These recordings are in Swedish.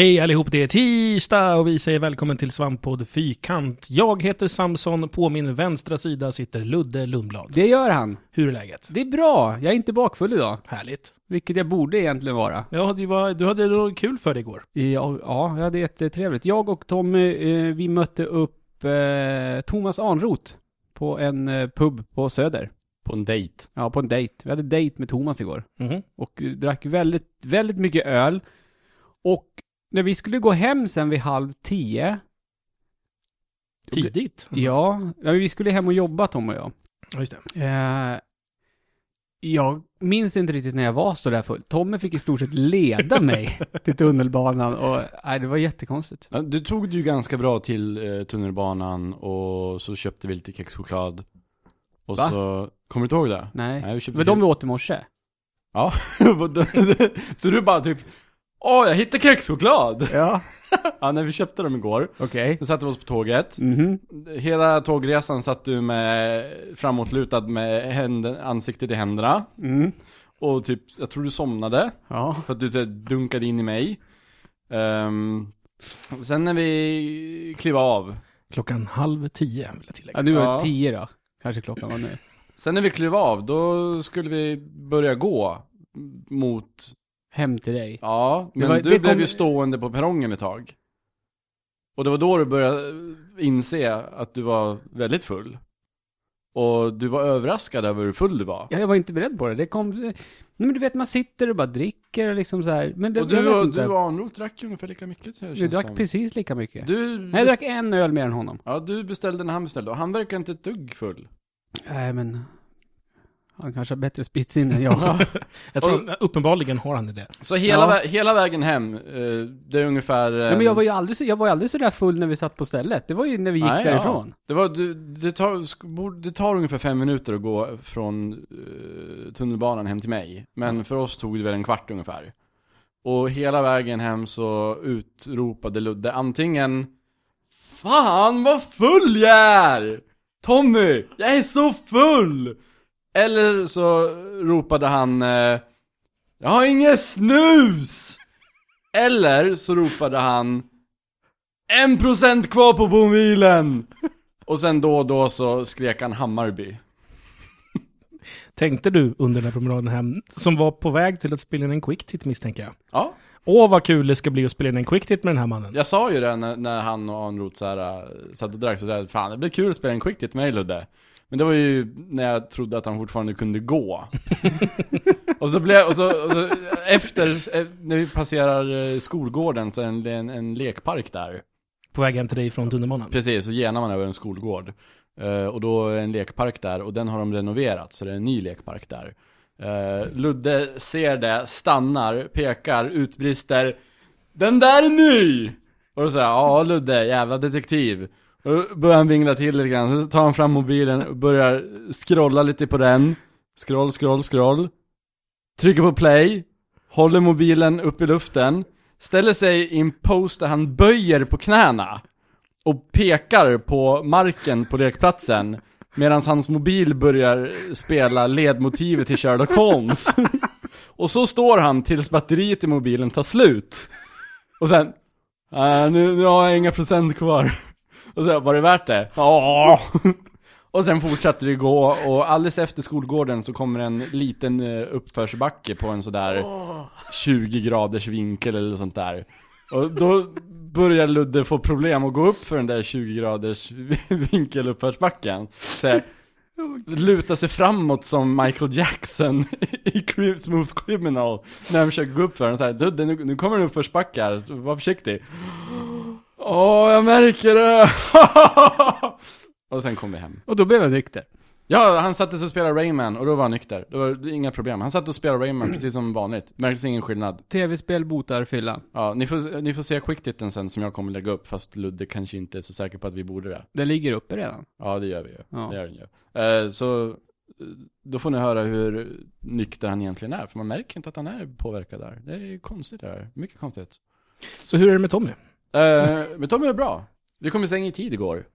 Hej allihop, det är tisdag och vi säger välkommen till Svamppodd Fyrkant. Jag heter Samson, på min vänstra sida sitter Ludde Lundblad. Det gör han. Hur är läget? Det är bra. Jag är inte bakfull idag. Härligt. Vilket jag borde egentligen vara. Ja, du, var, du hade det kul för dig igår. Ja, ja jag hade jättetrevligt. Jag och Tommy, eh, vi mötte upp eh, Thomas Arnroth på en eh, pub på Söder. På en dejt. Ja, på en dejt. Vi hade dejt med Thomas igår. Mhm. Och eh, drack väldigt, väldigt mycket öl. Och när vi skulle gå hem sen vid halv tio. Tidigt. Ja, ja, vi skulle hem och jobba Tom och jag. Ja, just det. Eh, jag minns inte riktigt när jag var så där full. Tommy fick i stort sett leda mig till tunnelbanan och nej, det var jättekonstigt. Ja, Du tog det ju ganska bra till eh, tunnelbanan och så köpte vi lite kexchoklad. Och Va? så, kommer du inte ihåg det? Nej. Nej, vi köpte Men de vi åt i morse. Ja. så du bara typ, åh jag hittade kexchoklad! Ja. ja, när vi köpte dem igår. Okej. Sen satte vi oss på tåget. Mhm. Hela tågresan satt du med framåtlutad med händen, ansiktet i händerna. Mm. Och typ, jag tror du somnade. Ja. För att du här dunkade in i mig. Ehm, sen när vi klev av. Klockan halv tio vill jag tillägga. Ja, du var Ja. tio då. Kanske klockan var nu. Sen när vi klev av, då skulle vi börja gå mot, Hem till dig. ja, men var- du blev kom- ju stående på perrongen ett tag. Och det var då du började inse att du var väldigt full. Och du var överraskad över hur full du var. Ja, jag var inte beredd på det. Det kom... Nej, men du vet, man sitter och bara dricker och liksom så här. Men det, och du och, inte. du och Arnroth drack ju ungefär lika mycket. Du drack som. precis lika mycket. Du, Nej, jag drack en öl mer än honom. Ja, du beställde när han beställde och han verkar inte ett dugg full. Nej, men... Han kanske har bättre spritsinne än jag. Jag tror, uppenbarligen har han det. Så hela, Ja. vä- hela vägen hem, eh, det är ungefär... Nej, men jag var ju aldrig så, jag var ju aldrig så där full när vi satt på stället. Det var ju när vi gick Nej, därifrån. Ja. Det, var, du, det, tar, det tar ungefär fem minuter att gå från eh, tunnelbanan hem till mig. Men för oss tog det väl en kvart ungefär. Och hela vägen hem så utropade Ludde antingen Fan vad full jag är! Tommy, jag är så full! Eller så ropade han eh, Jag har inget snus! Eller så ropade han En procent kvar på mobilen! Och sen då och då så skrek han Hammarby. Tänkte du under den här promenaden hem, som var på väg till att spela in en quicktip misstänker jag. Ja, Åh vad kul det ska bli att spela in en quicktip med den här mannen. jag sa ju det när, när han och Arnroth så här, äh, satt och drack så där, fan det blir kul att spela en quicktip med dig Ludde. Men det var ju när jag trodde att han fortfarande kunde gå. och så blev, och så, och så efter, eh, när vi passerar eh, skolgården så är det en, en, lekpark där. På väg hem till dig från tunnelbanan. Precis, så genar man över en skolgård. Eh, och då är det en lekpark där och den har de renoverat, så det är en ny lekpark där. Eh, Ludde ser det, stannar, pekar, utbrister Den där är ny! Och då säger jag, ja Ludde, jävla detektiv. Och då börjar han vingla till lite grann, så tar han fram mobilen och börjar scrolla lite på den. Scroll, scroll, scroll. Trycker på play, håller mobilen upp i luften, ställer sig i en pose där han böjer på knäna och pekar på marken på lekplatsen medan hans mobil börjar spela ledmotivet till Sherlock Holmes. och så står han tills batteriet i mobilen tar slut. Och sen, äh, nu, nu har jag inga procent kvar. Och så var det värt det? Ja. Och sen fortsatte vi gå och alldeles efter skolgården så kommer en liten eh, uppförsbacke på en sådär 20 graders vinkel eller sånt där. Och då börjar Ludde få problem att gå upp för den där 20 graders vinkel uppförsbacken. Så luta sig framåt som Michael Jackson i Smooth Criminal när han försöker gå upp för den. Så här, Ludde nu, nu kommer uppförsbacke här, var försiktig. Åh, jag märker det! och sen kom vi hem. Och då blev jag nykter. Ja, han satte sig och spelade Rayman och då var han nykter. Det var inga problem. Han satt och spelade Rayman precis som vanligt. Märktes ingen skillnad. Tv-spel botar fylla. Ja, ni får, ni får se quicktitten sen som jag kommer lägga upp, fast Ludde kanske inte är så säker på att vi borde det. Den ligger uppe redan. Ja, det gör vi ju. Ja. Det gör den ju. Eh, så, då får ni höra hur nykter han egentligen är, för man märker inte att han är påverkad där. Det är konstigt det här. Mycket konstigt. Så hur är det med Tommy? Uh, men Tommy är bra. Vi kom i säng i tid igår.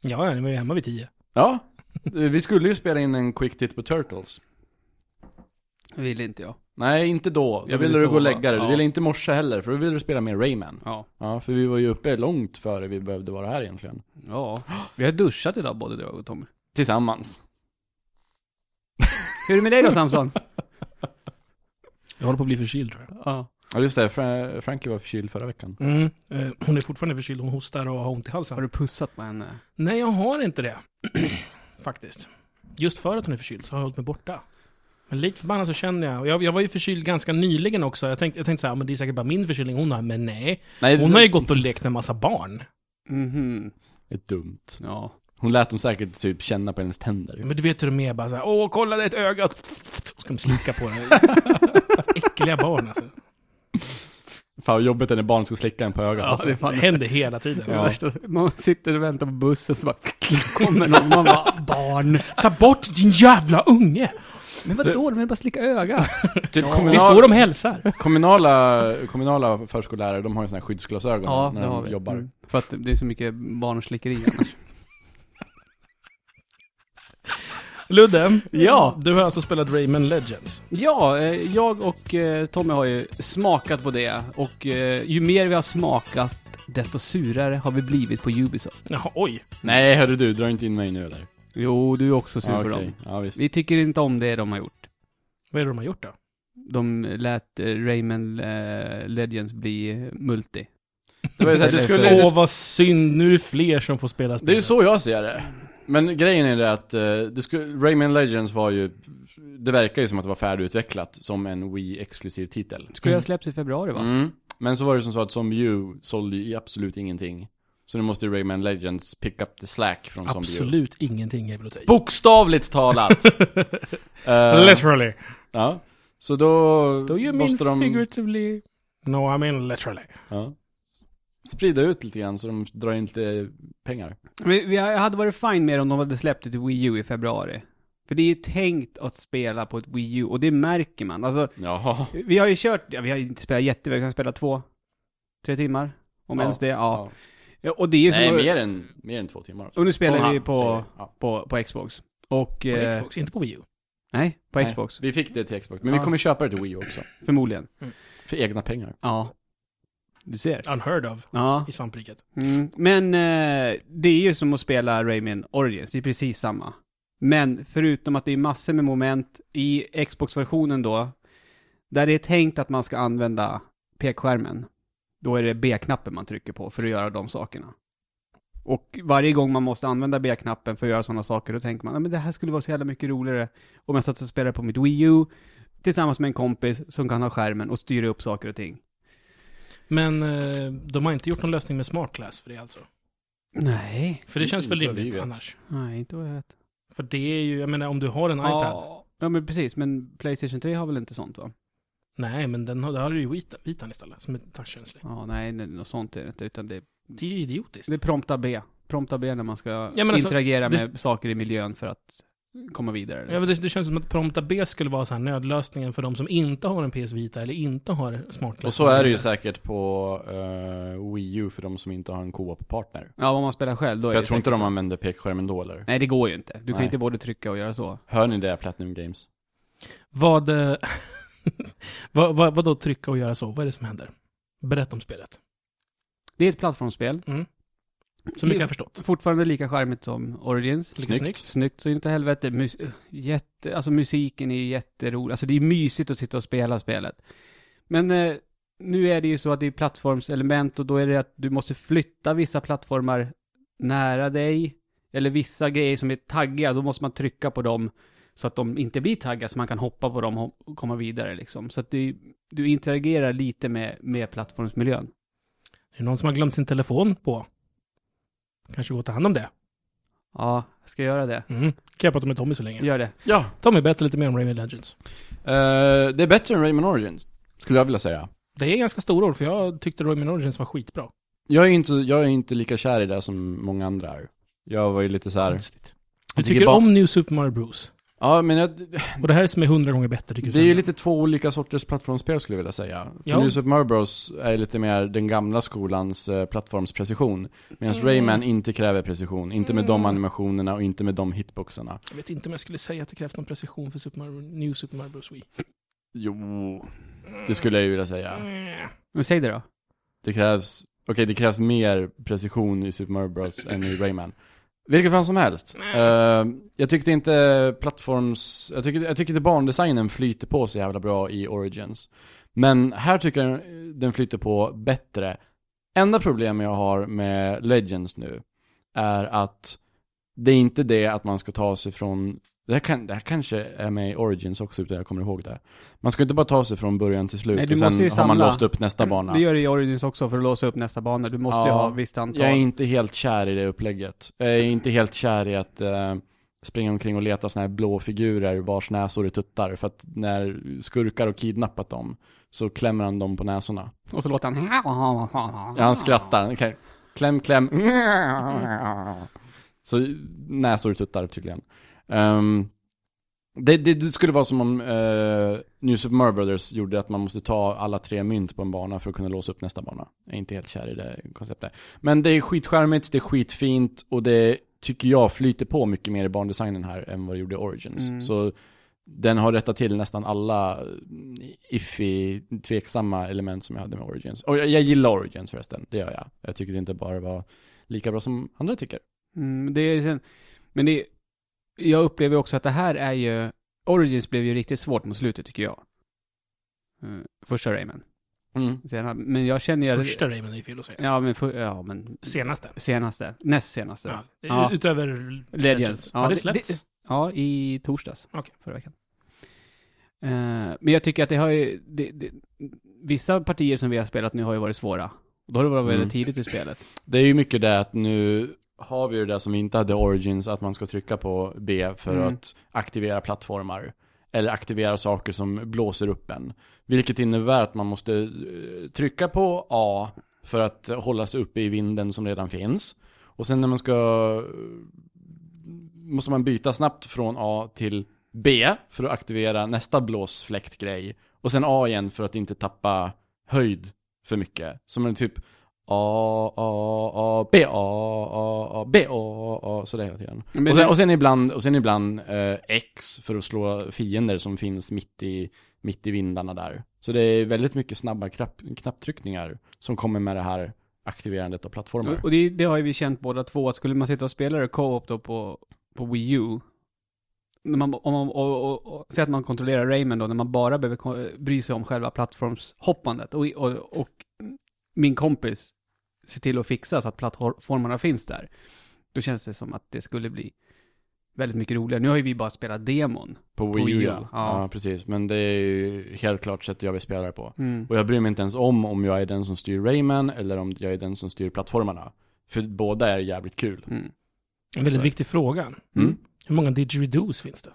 Ja, ni var ju hemma vid tio. Ja, eh, vi skulle ju spela in en quick tit på Turtles. Vill inte jag. Nej, inte då. Då Jag ville ville du gå och lägga dig. Du Ja. ville inte morse heller, för då ville du spela mer Rayman. Ja. Ja, för vi var ju uppe långt före vi behövde vara här egentligen. Ja. Vi har duschat idag både du och Tommy. Tillsammans. Hur är det med dig då Samson? Jag håller på att bli förkyld tror jag. Ja. Ja just det, Fra- Frankie var förkyld förra veckan. Mm. Eh, hon är fortfarande förkyld, hon hostar och har ont i halsen. Har du pussat på henne? Nej, jag har inte det. Faktiskt. Just för att hon är förkyld så har jag hållit mig borta. Men likt förbannat så känner jag, och jag, jag var ju förkyld ganska nyligen också. Jag tänkte, jag tänkte så här, men det är säkert bara min förkylning hon har, men nej. Nej, Hon har ju gått och lekt med massa barn. Mhm. Det är dumt. Ja. Hon lät dem säkert typ känna på hennes tänder. Men du vet hur de är, bara så här, åh kolla det är ett öga. Och ska de slicka på det. Äckliga barn alltså. Fan vad jobbigt är när barn ska slicka en på ögat. Ja, alltså. det fan Det händer hela tiden. Värsta, man sitter och väntar på bussen så bara kommer någon man bara barn. Ta bort din jävla unge! Men vadå, de vill bara slicka öga. Typ Det är kommunal, så de hälsar. kommunala, kommunala förskollärare, de har ju såna här skyddsglasögon Ja, när de vi. jobbar. Mm. För att det är så mycket barnslickeri annars. Ludde, Ja. du har alltså spelat Rayman Legends. Ja, eh, jag och eh, Tommy har ju smakat på det. Och eh, ju mer vi har smakat, desto surare har vi blivit på Ubisoft. Jaha, oj. Nej hörru du, dra inte in mig nu eller? Jo, du är också sur Ja, på dem. Ja, visst. Vi tycker inte om det de har gjort. Vad är det de har gjort då? De lät Rayman Legends bli multi. Det var ju så här, det skulle, Åh, vad synd. Nu är det fler som får spela det är spelet. ju så jag ser det. Men grejen är det att eh, det skulle, Rayman Legends var ju, det verkar ju som att det var färdigutvecklat som en Wii-exklusiv titel. Skulle Mm. ha släppts i februari va? Mm. Men så var det som så att Zombie U sålde ju absolut ingenting. Så nu måste ju Rayman Legends pick up the slack från Zombie U. Absolut ingenting är blott Bokstavligt talat! Eh, Literally. Ja. Så då, you mean måste de figuratively? No, I mean literally. ja, sprida ut lite grann så de drar in lite pengar. Vi, vi hade varit fine med om de hade släppt det till Wii U i februari. För det är ju tänkt att spela på ett Wii U, och det märker man. Alltså, Jaha. vi har ju kört, ja, vi har ju inte spelat jätte, vi kan spela två, tre timmar. Om Ja, ens det, ja. ja. Och det är ju Nej, som, mer än, mer än två timmar. och nu spelar vi på, jag. Ja. på, på Xbox. Och, På eh, Xbox, inte på Wii U. nej, på Nej, Xbox. Vi fick det till Xbox, men Ja. vi kommer köpa det till Wii också. Förmodligen. För egna pengar. Ja. Du ser. Unheard of Ja. i svampriket. Mm. Men eh, det är ju som att spela Rayman Origins, det är precis samma. Men förutom att det är massor med moment i Xbox-versionen då, där det är tänkt att man ska använda pekskärmen, då är det B-knappen man trycker på för att göra de sakerna. Och varje gång man måste använda B-knappen för att göra sådana saker, då tänker man, "Ja, men det här skulle vara så jävla mycket roligare om jag satt och spelade på mitt Wii U, tillsammans med en kompis som kan ha skärmen och styra upp saker och ting. Men eh, de har inte gjort någon lösning med Smart Class för det alltså. Nej. För det känns väl Inte rimligt annars. Nej, inte vad jag vet. För det är ju, jag menar om du har en iPad. Ja, ja, men precis. Men Playstation 3 har väl inte sånt va? Nej, men den har, där har du ju Vita, Vitan istället, som är touchkänslig. Ja, nej, nej, något sånt är det inte. Utan det, Det är ju idiotiskt. det är prompta B. Prompta B när man ska men alltså, interagera det- med saker i miljön för att komma vidare. Ja, Liksom. men det, det känns som att Prompta B skulle vara så här nödlösningen för de som inte har en PS Vita eller inte har Smart Class. Och så är det ju säkert på eh, Wii U för de som inte har en co-op-partner. Ja, om man spelar själv då För är jag det tror inte de använder pekskärmen då eller? Nej, det går ju inte. Du kan Nej. inte både trycka och göra så. Hör ni det, Platinum Games? Vad, eh, vad, vad, vad då trycka och göra så? Vad är det som händer? Berätta om spelet. Det är ett plattformsspel. Så mycket jag har förstått. Fortfarande lika charmigt som Origins. Snyggt. snyggt. Snyggt så inte helvete. Mus jätte, alltså musiken är jätterolig. Alltså det är mysigt att sitta och spela spelet. Men eh, nu är det ju så att det är plattformselement och då är det att du måste flytta vissa plattformar nära dig. Eller vissa grejer som är taggiga, då måste man trycka på dem så att de inte blir taggiga så man kan hoppa på dem och komma vidare liksom. Så att du, du interagerar lite med, med plattformsmiljön. Är det någon som har glömt sin telefon på? Kanske gå och ta hand om det. Ja, jag ska göra det. Mm. Kan jag prata med Tommy så länge? Gör det. Ja. Tommy, berätta lite mer om Rayman Legends. Eh, det är bättre än Rayman Origins, skulle jag vilja säga. Det är ganska stora ord, för jag tyckte Rayman Origins var skitbra. Jag är inte, jag är inte lika kär i det som många andra är. Jag var ju lite så här. Konstigt. Du tycker tycker bara- om New Super Mario Bros. Ja, men jag, Och det här är som är hundra gånger bättre, tycker det du? är ju lite två olika sorters plattformsspel skulle jag vilja säga. För Ja. New Super Mario Bros är lite mer den gamla skolans eh, plattformsprecision. Medan Mm. Rayman inte kräver precision. Inte med de Mm. animationerna och inte med de hitboxarna. Jag vet inte om jag skulle säga att det krävs någon precision för Super Mario, New Super Mario Bros. Wii. Jo, det skulle jag ju vilja säga. Mm. Men säg det då. Det krävs, okej det krävs mer precision i Super Mario Bros än i Rayman. Vilket fan som helst. Eh, jag tyckte inte plattforms, jag tycker, jag tycker inte bandesignen flyter på så jävla bra i Origins. Men här tycker jag den flyter på bättre. Enda problemet jag har med Legends nu är att det är inte det att man ska ta sig från det här, kan, det här kanske är med i Origins också utan jag kommer ihåg det. Man ska inte bara ta sig från början till slut Nej, du och sen måste ju har man samla. låst upp nästa bana. Det gör det i Origins också för att låsa upp nästa bana. Du måste ju Ja, ha visst antal. Jag är inte helt kär i det upplägget. Jag är inte helt kär i att eh, springa omkring och leta såna här blå figurer vars näsor är tuttar. För att när skurkar har kidnappat dem så klämmer han dem på näsorna. Och så låter han... Ja, han skrattar. Okej. Kläm, kläm. Så näsor och tuttar tydligen. Ehm, det, det, det skulle vara som om uh, New Super Mario Brothers gjorde att man måste ta alla tre mynt på en bana för att kunna låsa upp nästa bana. Jag är inte helt kär i det konceptet. Men det är skitskärmigt, det är skitfint och det tycker jag flyter på mycket mer i bandesignen här än vad det gjorde i Origins. Mm. Så den har rättat till nästan alla iffy, tveksamma element som jag hade med Origins. Och jag, jag gillar Origins förresten, det gör jag. Jag tycker det inte bara var lika bra som andra tycker. Mm, det är sen, men det, jag upplever också att det här är ju, Origins blev ju riktigt svårt mot slutet tycker jag. Eh, Första Rayman. Mm. Sen, men jag känner ju... Första Rayman är fel att säga. Ja, men, för, ja, men Senaste. senaste. Näst senaste. Ja. Ja. Utöver Legends. Ja, det släpps. ja, i torsdags. Okej. Förra veckan. Eh, men jag tycker att det har ju, det, det, vissa partier som vi har spelat nu har ju varit svåra. Och då har det varit väldigt Mm. tidigt i spelet. Det är ju mycket det att nu har vi ju det som vi inte hade Origins, att man ska trycka på B för Mm. att aktivera plattformar. Eller aktivera saker som blåser upp en. Vilket innebär att man måste eh, trycka på A för att hålla sig uppe i vinden som redan finns. Och sen när man ska måste man byta snabbt från A till B för att aktivera nästa blåsfläktgrej. Och sen A igen för att inte tappa höjd för mycket. Som en typ A, A, A, B, A, A, A, B, A, A, sådär hela tiden. Men och, sen, och sen ibland, och sen ibland eh, X för att slå fiender som finns mitt i, mitt i vindarna där. Så det är väldigt mycket snabba knapp, knapptryckningar som kommer med det här aktiverandet av plattformar. Och det, det har ju vi känt båda två, att skulle man sitta och spela det co-op då på, på Wii U, när man, om man, och, och, och, säg att man kontrollerar Rayman då, när man bara behöver bry sig om själva plattformshoppandet och, och, och min kompis ser till att fixa så att plattformarna finns där, då känns det som att det skulle bli väldigt mycket roligare. Nu har ju vi bara spelat demon. På Wii Wii U, ja. ja. ja. precis. Men det är ju helt klart sättet jag vill spela det på. Mm. Och jag bryr mig inte ens om om jag är den som styr Rayman eller om jag är den som styr plattformarna. För båda är jävligt kul. Mm. En väldigt viktig fråga. Mm. Hur många didgeridoos finns det?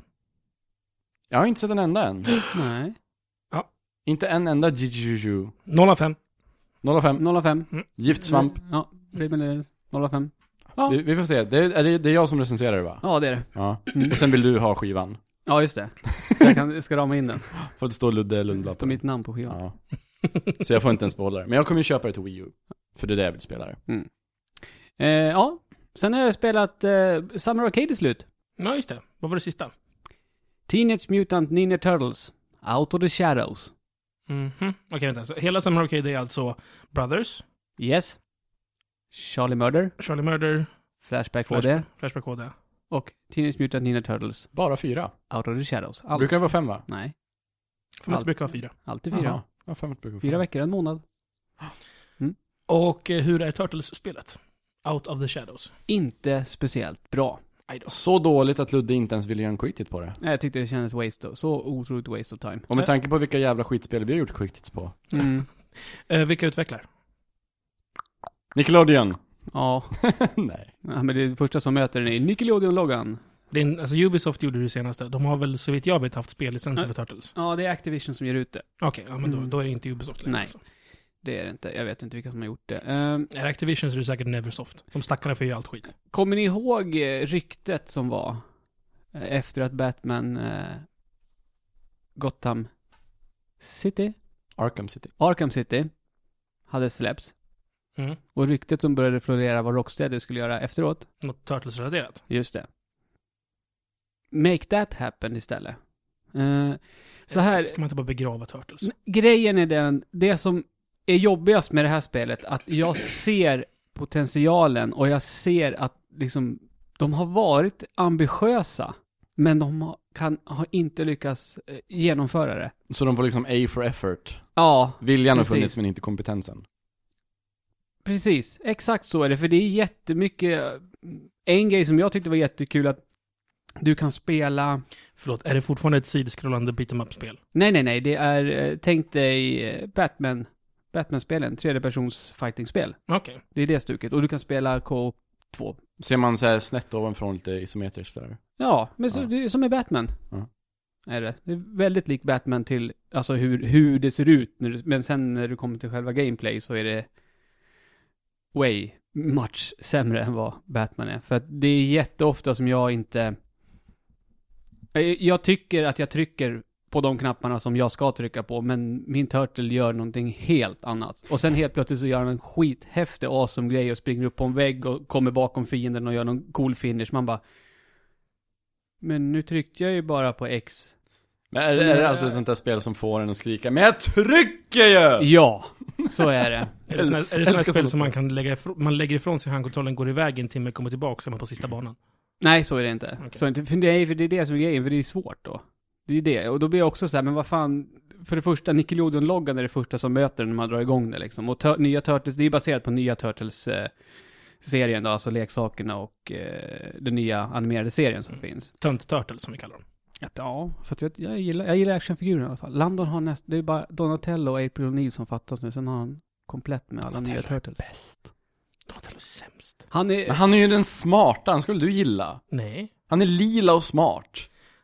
Jag har inte sett en enda än. Nej. inte en enda Jijiju. 0 av 5. 05. 05. Giftsvamp. Ja, Rayman är 05. Ja. Vi, vi får se. Det är, det, det är jag som recenserar det va? Ja, det är det. Ja. Mm. Och sen vill du ha skivan. Ja, just det. Så jag kan, ska rama in den. För att det står Ludde Det Lundblad står på mitt namn på skivan. Ja. Så jag får inte ens behålla det. Men jag kommer ju köpa det till Wii U. För det är det jag vill spela det. Eh, ja, sen har jag spelat eh, Summer Arcade i slut. Ja, just det. Vad var det sista? Teenage Mutant Ninja Turtles. Out of the Shadows. Mhm. Okej, vänta. Så hela Summer Arcade är alltså Brothers, Yes. Charlie Murder. Charlie Murder, Flashback Flash, HD. Flashback HD. Och Teenage Mutant Ninja Turtles. Bara fyra. Out of the Shadows. Allt. Brukar det vara fem va? Nej, För Allt. brukar vara fyra. alltid fyra. Ja, fem brukar vara Fyra fem. veckor, en månad. Och eh, hur är Turtles-spelet? Out of the Shadows. Inte speciellt bra. Då. Så dåligt att Ludde inte ens ville göra en quitit på det. Nej, Jag tyckte det kändes waste då. Så otroligt waste of time. Och med tanke på vilka jävla skitspel vi har gjort quitits på. Mm. Eh, vilka utvecklar? Nickelodeon. Ja. Nej. ja, men det första som möter den är Nickelodeon-loggan. Det är en, alltså Ubisoft gjorde det senaste. De har väl så vitt jag vet haft spellicenser för Turtles. Ja, det är Activision som ger ut det. Okej, ja men då, Mm. då är det inte Ubisoft längre. Nej. Alltså. Det är det inte. Jag vet inte vilka som har gjort det. Ehm, Är Activision så är det säkert Neversoft. De stackarna får ju allt skit. kommer ni ihåg eh, ryktet som var eh, efter att Batman eh, Gotham City, Arkham City. Arkham City hade släppts. Mm. Och ryktet som började florera vad Rocksteady skulle göra efteråt. Något Turtles-relaterat. Just det. Make that happen istället. Eh, så här, Ska man inte bara begrava Turtles? grejen är den, det som är jobbigast med det här spelet, att jag ser potentialen och jag ser att liksom, de har varit ambitiösa, men de har, kan, har inte lyckats eh, genomföra det. Så de får liksom A for effort. Ja, Viljan har funnits men inte kompetensen. Precis, exakt så är det, för det är jättemycket, en grej som jag tyckte var jättekul att du kan spela, Förlåt, är det fortfarande ett sidskrollande beat em up-spel? nej nej nej, det är, eh, tänk dig eh, Batman, Batman-spelen, tredjepersons fighting-spel. Okej. Det är det stuket, och du kan spela K 2. Ser man så här snett ovanifrån lite isometriskt där? Ja, men så, Ja. det är som är Batman. Ja. Är det. Det är väldigt lik Batman till, alltså hur, hur det ser ut, när du, men sen när du kommer till själva gameplay så är det way much sämre än vad Batman är. För att det är jätteofta som jag inte... Jag tycker att jag trycker på de knapparna som jag ska trycka på, men min Turtle gör någonting helt annat. Och sen helt plötsligt så gör han en skithäftig awesome grej och springer upp på en vägg och kommer bakom fienden och gör någon cool finish. Man bara... Men nu tryckte jag ju bara på X. Men är, är det alltså ett sånt där spel som får en att skrika Men jag trycker ju! Ja, så är det. Är det här spel sådana som man kan lägga ifrån, man lägger ifrån sig handkontrollen, går iväg en timme, kommer tillbaka, så är man på sista banan? Nej, så är det inte. Okej. Så för, det är, för det är det som är grejen, för det är svårt då. Det är det. Och då blir jag också så här, men vad fan, för det första, Nickelodeon-loggan är det första som möter när man drar igång det liksom. Och tör, nya Turtles, det är baserat på nya Turtles-serien då, alltså leksakerna och eh, den nya animerade serien som finns. Tönt Turtle som vi kallar dem. Att, ja, för att jag, jag, gillar, jag gillar actionfigurer i alla fall. Landon har näst, det är bara Donatello och April O'Neil som fattas nu, sen har han komplett med alla nya Donatello är Turtles. Bäst. Donatello är sämst. Han är... Men han är ju den smarta, han skulle du gilla. Nej. Han är lila och smart.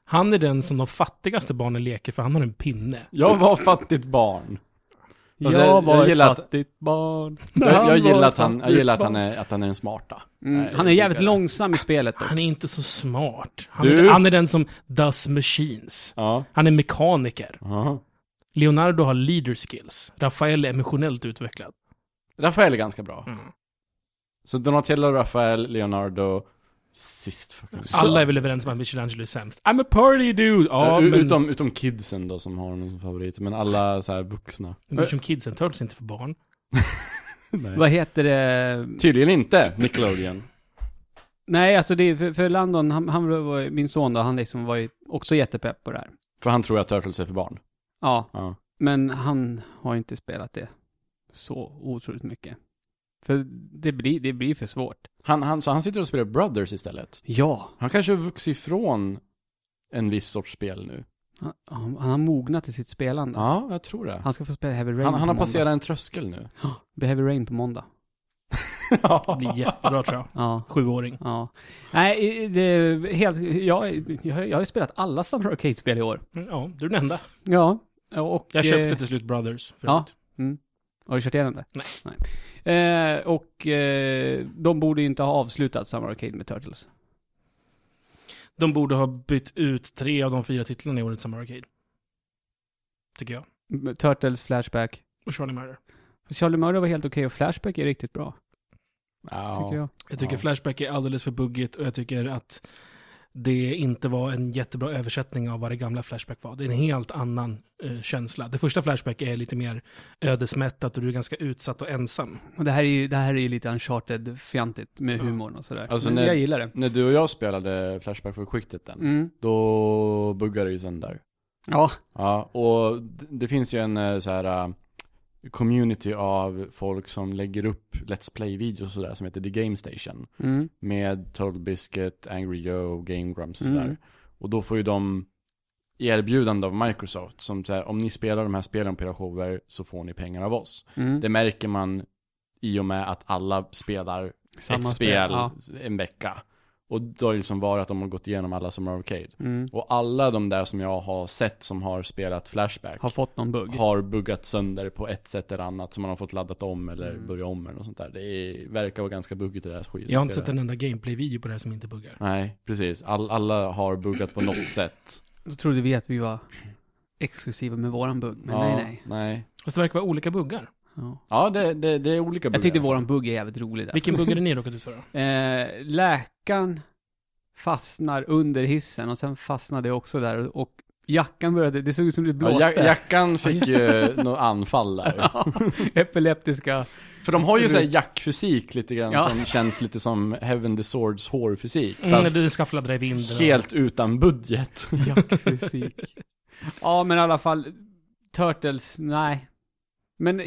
Han är den som de fattigaste barnen leker för han har en pinne. Jag var fattigt barn. Alltså, jag jag var ett gillar att- fattigt barn. Jag, jag, var gillar, ett att han, jag gillar att han är, att han är den smarta. Mm, Nej, han är jag jävligt långsam i spelet då. Han är inte så smart. Han, Du? är, han är den som does machines. Ja. Han är mekaniker. ja. Leonardo har leader skills. Rafael är emotionellt utvecklad. Rafael är ganska bra. Mm. Så Donatello, Rafael, Leonardo, sist fucking. Alla är väl överens om att Michelangelo är sämst. I'm a party dude! Ja, Ja, men... utom, utom kidsen då som har som favorit, men alla så här vuxna. Men som kidsen, Turtles inte för barn. Nej. Vad heter det? Tydligen inte, Nickelodeon. Nej, alltså det är för, för Landon, han, han var min son då, han liksom var ju också jättepepp på det här. För han tror att Turtles är för barn. Ja, Ja. men han har inte spelat det så otroligt mycket. För det blir, det blir för svårt. Han, han, så han sitter och spelar Brothers istället. Ja, Han kanske har vuxit ifrån en viss sorts spel nu. han, han han har mognat i sitt spelande. Ja, jag tror det. Han ska få spela Heavy Rain Han, på han har måndag. passerat en tröskel nu. Ja, det blir Heavy Rain på måndag. Det blir jättebra tror jag. Ja. Sjuåring. Ja. Nej, det är helt, jag, jag, jag har ju spelat alla Summer Arcade-spel i år. Ja, du är den enda. Ja. Och, Jag köpte eh, till slut Brothers. För ja. Mm. Har du kört igenom det? Nej. Nej. Eh, och eh, de borde ju inte ha avslutat Summer Arcade med Turtles. De borde ha bytt ut tre av de fyra titlarna i årets Summer Arcade. Tycker jag. Turtles, Flashback. Och Charlie Murder. Charlie Murder var helt okej och Flashback är riktigt bra, Ja. tycker jag. Jag tycker Ja. Flashback är alldeles för buggigt och jag tycker att det inte var en jättebra översättning av vad det gamla Flashback var. Det är en helt annan eh, känsla. Det första Flashback är lite mer ödesmättat och du är ganska utsatt och ensam. Och det här är ju, det här är ju lite uncharted-fjantigt med Ja. humorn och sådär. Alltså Men när- jag gillar det. När du och jag spelade Flashback för skiktet den, Mm. då buggade det ju sönder. Ja. Ja, och d- det finns ju en eh, så här eh, community av folk som lägger upp Let's Play-videos och sådär som heter The Game Station. Mm. Med Total Biscuit, Angry Joe, Game Grumps och sådär. Mm. Och då får ju de erbjudande av Microsoft som så här, om ni spelar de här spelen på era shower så får ni pengar av oss. Mm. Det märker man i och med att alla spelar Samma ett spel Ja. en vecka. Och då har det liksom varit att de har gått igenom alla som Arcade. Mm. Och alla de där som jag har sett som har spelat Flashback Har fått någon bugg. har buggat sönder på ett sätt eller annat som man har fått laddat om eller Mm. börja om eller något sånt där. Det är, verkar vara ganska buggigt det där skiten. Jag har inte sett en enda gameplay-video på det här som inte buggar. Nej, precis. All, alla har buggat på något sätt. Då trodde vi att vi var exklusiva med våran bugg, men ja, nej nej. nej. Fast det verkar vara olika buggar. Ja. Ja, det, det, det är olika buggar. Jag tyckte våran bugg är jävligt rolig där. Vilken bugg är det ni råkat ut för då? Eh, läkaren fastnar under hissen och sen fastnade jag också där och Jackan började, det såg ut som det Ja, blåste. jack- jackan fick ju något anfall där. Ja, Epileptiska. För de har ju såhär jackfysik lite grann Ja. som känns lite som Heaven the Swords hårfysik. Mm, Fast det ska fladdra i vinden. och- helt utan budget. Jackfysik. ja, men i alla fall, Turtles, nej. Men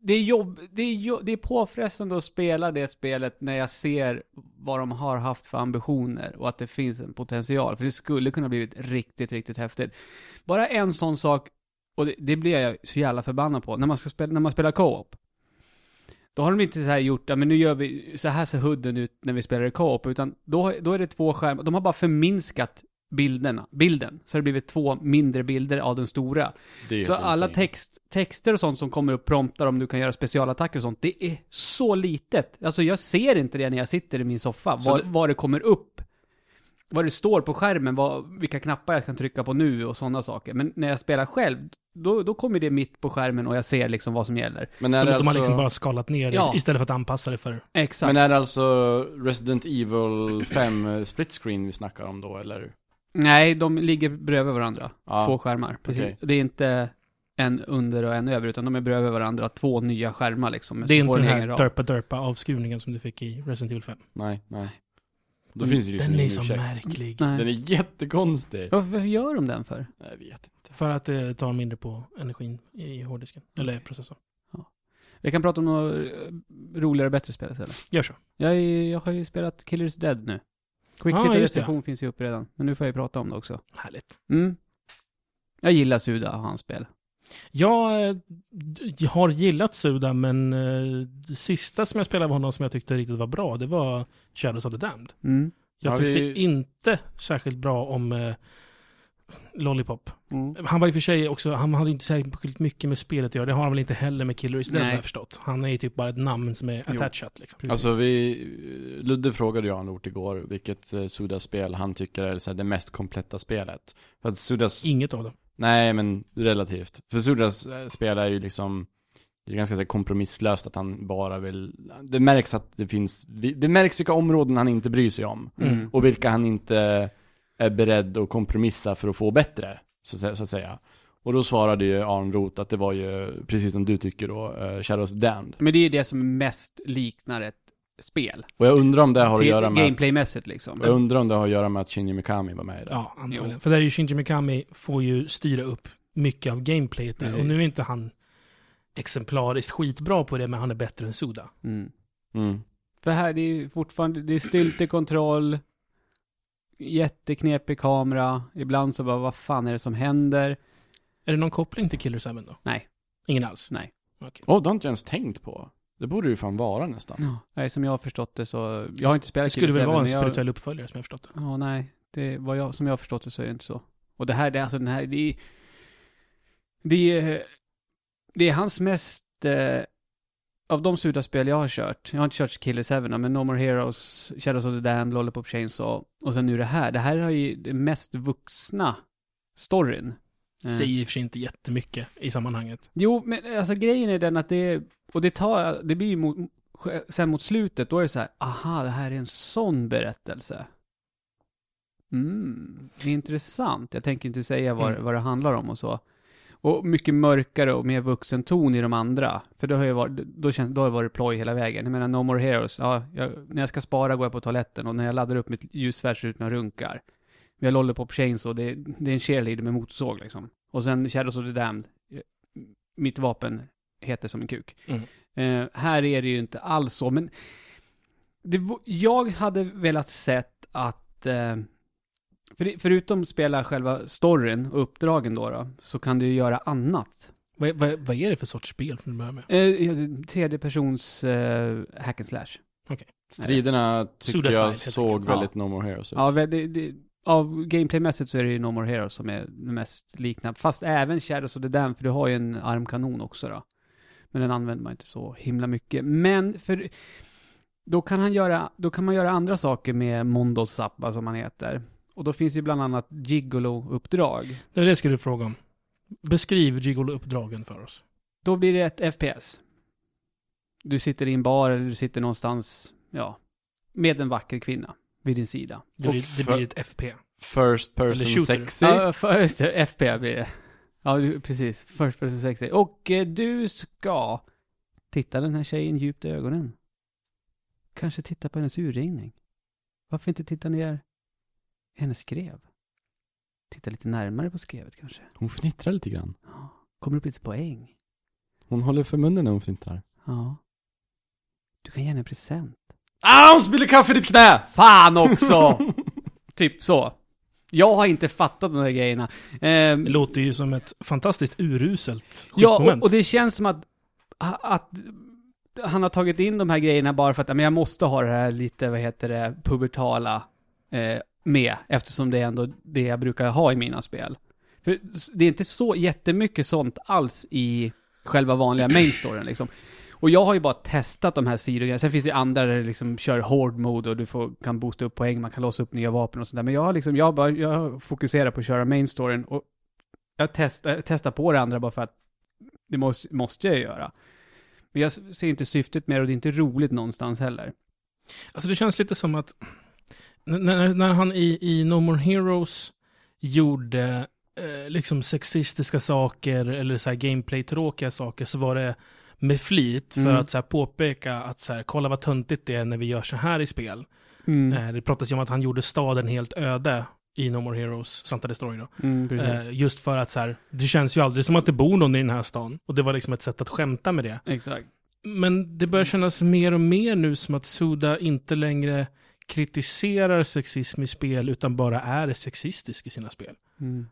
det är jobb, det är, jobb, det är påfrestande att spela det spelet när jag ser vad de har haft för ambitioner och att det finns en potential. För det skulle kunna blivit riktigt, riktigt häftigt. Bara en sån sak, och det, det blir jag så jävla förbannad på, när man, ska spela, när man spelar co-op. Då har de inte så här gjort, ja men nu gör vi, så här ser hudden ut när vi spelar i co-op, utan då, då är det två skärmar, de har bara förminskat bilderna, bilden. Så har det blivit två mindre bilder av den stora. Det är Så alla text, texter och sånt som kommer upp promptar om du kan göra specialattacker och sånt, det är så litet. Alltså jag ser inte det när jag sitter i min soffa, vad, det- vad det kommer upp. Vad det står på skärmen, vad, vilka knappar jag kan trycka på nu och sådana saker. Men när jag spelar själv, då, då kommer det mitt på skärmen och jag ser liksom vad som gäller. Men Så är de det har alltså... liksom bara skalat ner det Ja. istället för att anpassa det för... Exakt. Men är det alltså Resident Evil 5 split screen vi snackar om då, eller? Nej, de ligger bredvid varandra. Ja. Två skärmar. Precis. Okej. Det är inte en under och en över, utan de är bredvid varandra. Två nya skärmar liksom. Det är inte den en här egen ram. derpa-derpa avskrivningen som du fick i Resident Evil 5. Nej, nej. Då Mm, finns det ju liksom Den är så ursäkt. märklig. Nej. Den är jättekonstig. Varför gör de den för? Jag vet inte. För att det tar mindre på energin i hårddisken. Eller processorn. Vi kan prata om något eh, roligare och bättre spel istället. Gör så. Jag, är, jag har ju spelat Killers Dead nu. Quick Ah, och recension finns ju uppe redan. Men nu får jag ju prata om det också. Härligt. Mm. Jag gillar Suda och hans spel. Jag, eh, jag har gillat Suda, men eh, det sista som jag spelade med honom som jag tyckte riktigt var bra, det var Shadows of the Damned. Mm. Jag Ja, tyckte vi- inte särskilt bra om eh, Lollipop. Mm. Han var i och för sig också, han hade inte särskilt mycket med spelet att göra. Det har han väl inte heller med Killer is Dead, har jag förstått. Han är ju typ bara ett namn som är attachat liksom. Precis. Alltså vi, Ludde frågade Jan Ort igår vilket eh, Sudas-spel han tycker är så här, det mest kompletta spelet. För att Sudas, Inget av dem. nej men relativt. För Sudas eh, spel är ju liksom, det är ganska så här, kompromisslöst att han bara vill, det märks att det finns, det märks vilka områden han inte bryr sig om. Mm. Och vilka han inte är beredd att kompromissa för att få bättre, så, att säga- så att säga. Och då svarade ju Arn Roth att det var ju, precis som du tycker då, uh, Shadows of Damned. Men det är det som mest liknar ett spel. Och jag undrar om det har att göra med Gameplaymässigt liksom. jag undrar om det har att göra med att Shinji Mikami var med i det. Ja, antagligen. Jo. För där är ju Shinji Mikami får ju styra upp mycket av gameplayet där. Precis. Och nu är inte han exemplariskt skitbra på det, men han är bättre än Suda. Mm. Mm. För här det är ju fortfarande, det är styltig kontroll, jätteknepig kamera, ibland så bara vad fan är det som händer? Är det någon koppling till Killer 7 då? Nej. Ingen alls? Nej. Okej. Åh, det har inte jag ens tänkt på. Det borde det ju fan vara nästan. Ja. Nej, som jag har förstått det så, jag har inte Det spelat skulle Killer väl vara 7, en men jag- spirituell uppföljare som jag har förstått det. Ja, nej. Det var jag, som jag har förstått det så är det inte så. Och det här, det är alltså den här, det är, det är, det är hans mest, eh, av de Suda-spel jag har kört, jag har inte kört Killer 7, men No More Heroes, Shadows of the Dam, Lollipop Chainsaw, och sen nu det här. Det här har ju den mest vuxna storyn. Eh, Säger i och för sig inte jättemycket i sammanhanget. Jo, men alltså grejen är den att det, och det tar, det blir ju mot, sen mot slutet, då är det så här, aha, det här är en sån berättelse. Mm, intressant. Jag tänker inte säga vad, Mm. vad det handlar om och så. Och mycket mörkare och mer vuxen ton i de andra. För då har jag varit, då känns, då har det varit ploj hela vägen. Jag menar, No More Heroes, ja, jag, när jag ska spara går jag på toaletten och när jag laddar upp mitt ljussvärd ser det ut några runkar. Vi har Lollipop Chainsaw, det, är- det är en cheerleader med motorsåg liksom. Och sen Shadows of the Damned, eh, mitt vapen heter som en kuk. Mm. Eh, här är det ju inte alls så, men det, jag hade velat sett att, eh, för, förutom spela själva storyn och uppdragen då, då så kan du ju göra annat. Vad, vad, vad är det för sorts spel från början med? Eh, ja, tredje persons eh, hack and slash. Striderna tycker Suda Style, jag helt såg väldigt No More Heroes ut. Ja, det, det, av gameplaymässigt så är det ju No More Heroes som är det mest liknande. Fast även Shadows of the Dam, för du har ju en armkanon också då. Men den använder man inte så himla mycket. Men för då kan han göra, då kan man göra andra saker med Mondo Zappa som han heter. Och då finns ju bland annat Gigolo-uppdrag. Det är det ska du fråga om. Beskriv Gigolo-uppdragen för oss. Då blir det ett FPS. Du sitter i en bar eller du sitter någonstans, ja, med en vacker kvinna vid din sida. Det blir, det blir ett FP. First person sexy. Ja, för, just det, FP blir det. Ja, precis. First person sexy. Och eh, du ska titta den här tjejen djupt i ögonen. Kanske titta på hennes urringning. Varför inte titta ner hennes skrev? Titta lite närmare på skrevet kanske. Hon fnittrar lite grann. Ja. Kommer upp lite poäng. Hon håller för munnen när hon fnittrar. Ja. Du kan ge henne en present. Ah, hon spiller kaffe i ditt knä! Fan också! typ så. Jag har inte fattat de här grejerna. Ehm, Det låter ju som ett fantastiskt uruselt Ja, och, och det känns som att, att han har tagit in de här grejerna bara för att, men jag måste ha det här lite, vad heter det, pubertala eh, med, eftersom det är ändå det jag brukar ha i mina spel. För det är inte så jättemycket sånt alls i själva vanliga main storyn liksom. Och jag har ju bara testat de här sidogrejerna. Sen finns det ju andra där det liksom kör hård mode och du får, kan boosta upp poäng, man kan låsa upp nya vapen och sånt där. Men jag har liksom, jag bara, jag fokuserar på att köra main storyn och jag testar, jag testar på det andra bara för att det måste, måste jag göra. Men jag ser inte syftet med det och det är inte roligt någonstans heller. Alltså det känns lite som att när, när han i, i No More Heroes gjorde eh, liksom sexistiska saker eller så här gameplay-tråkiga saker så var det med flit för Mm. att så här påpeka att så här, kolla vad töntigt det är när vi gör så här i spel. Mm. Eh, det pratas ju om att han gjorde staden helt öde i No More Heroes, Santa Destroy då. Mm. Eh, just för att så här, det känns ju aldrig som att det bor någon i den här stan. Och det var liksom ett sätt att skämta med det. Exakt. Men det börjar kännas mer och mer nu som att Suda inte längre kritiserar sexism i spel, utan bara är sexistisk i sina spel. Mm.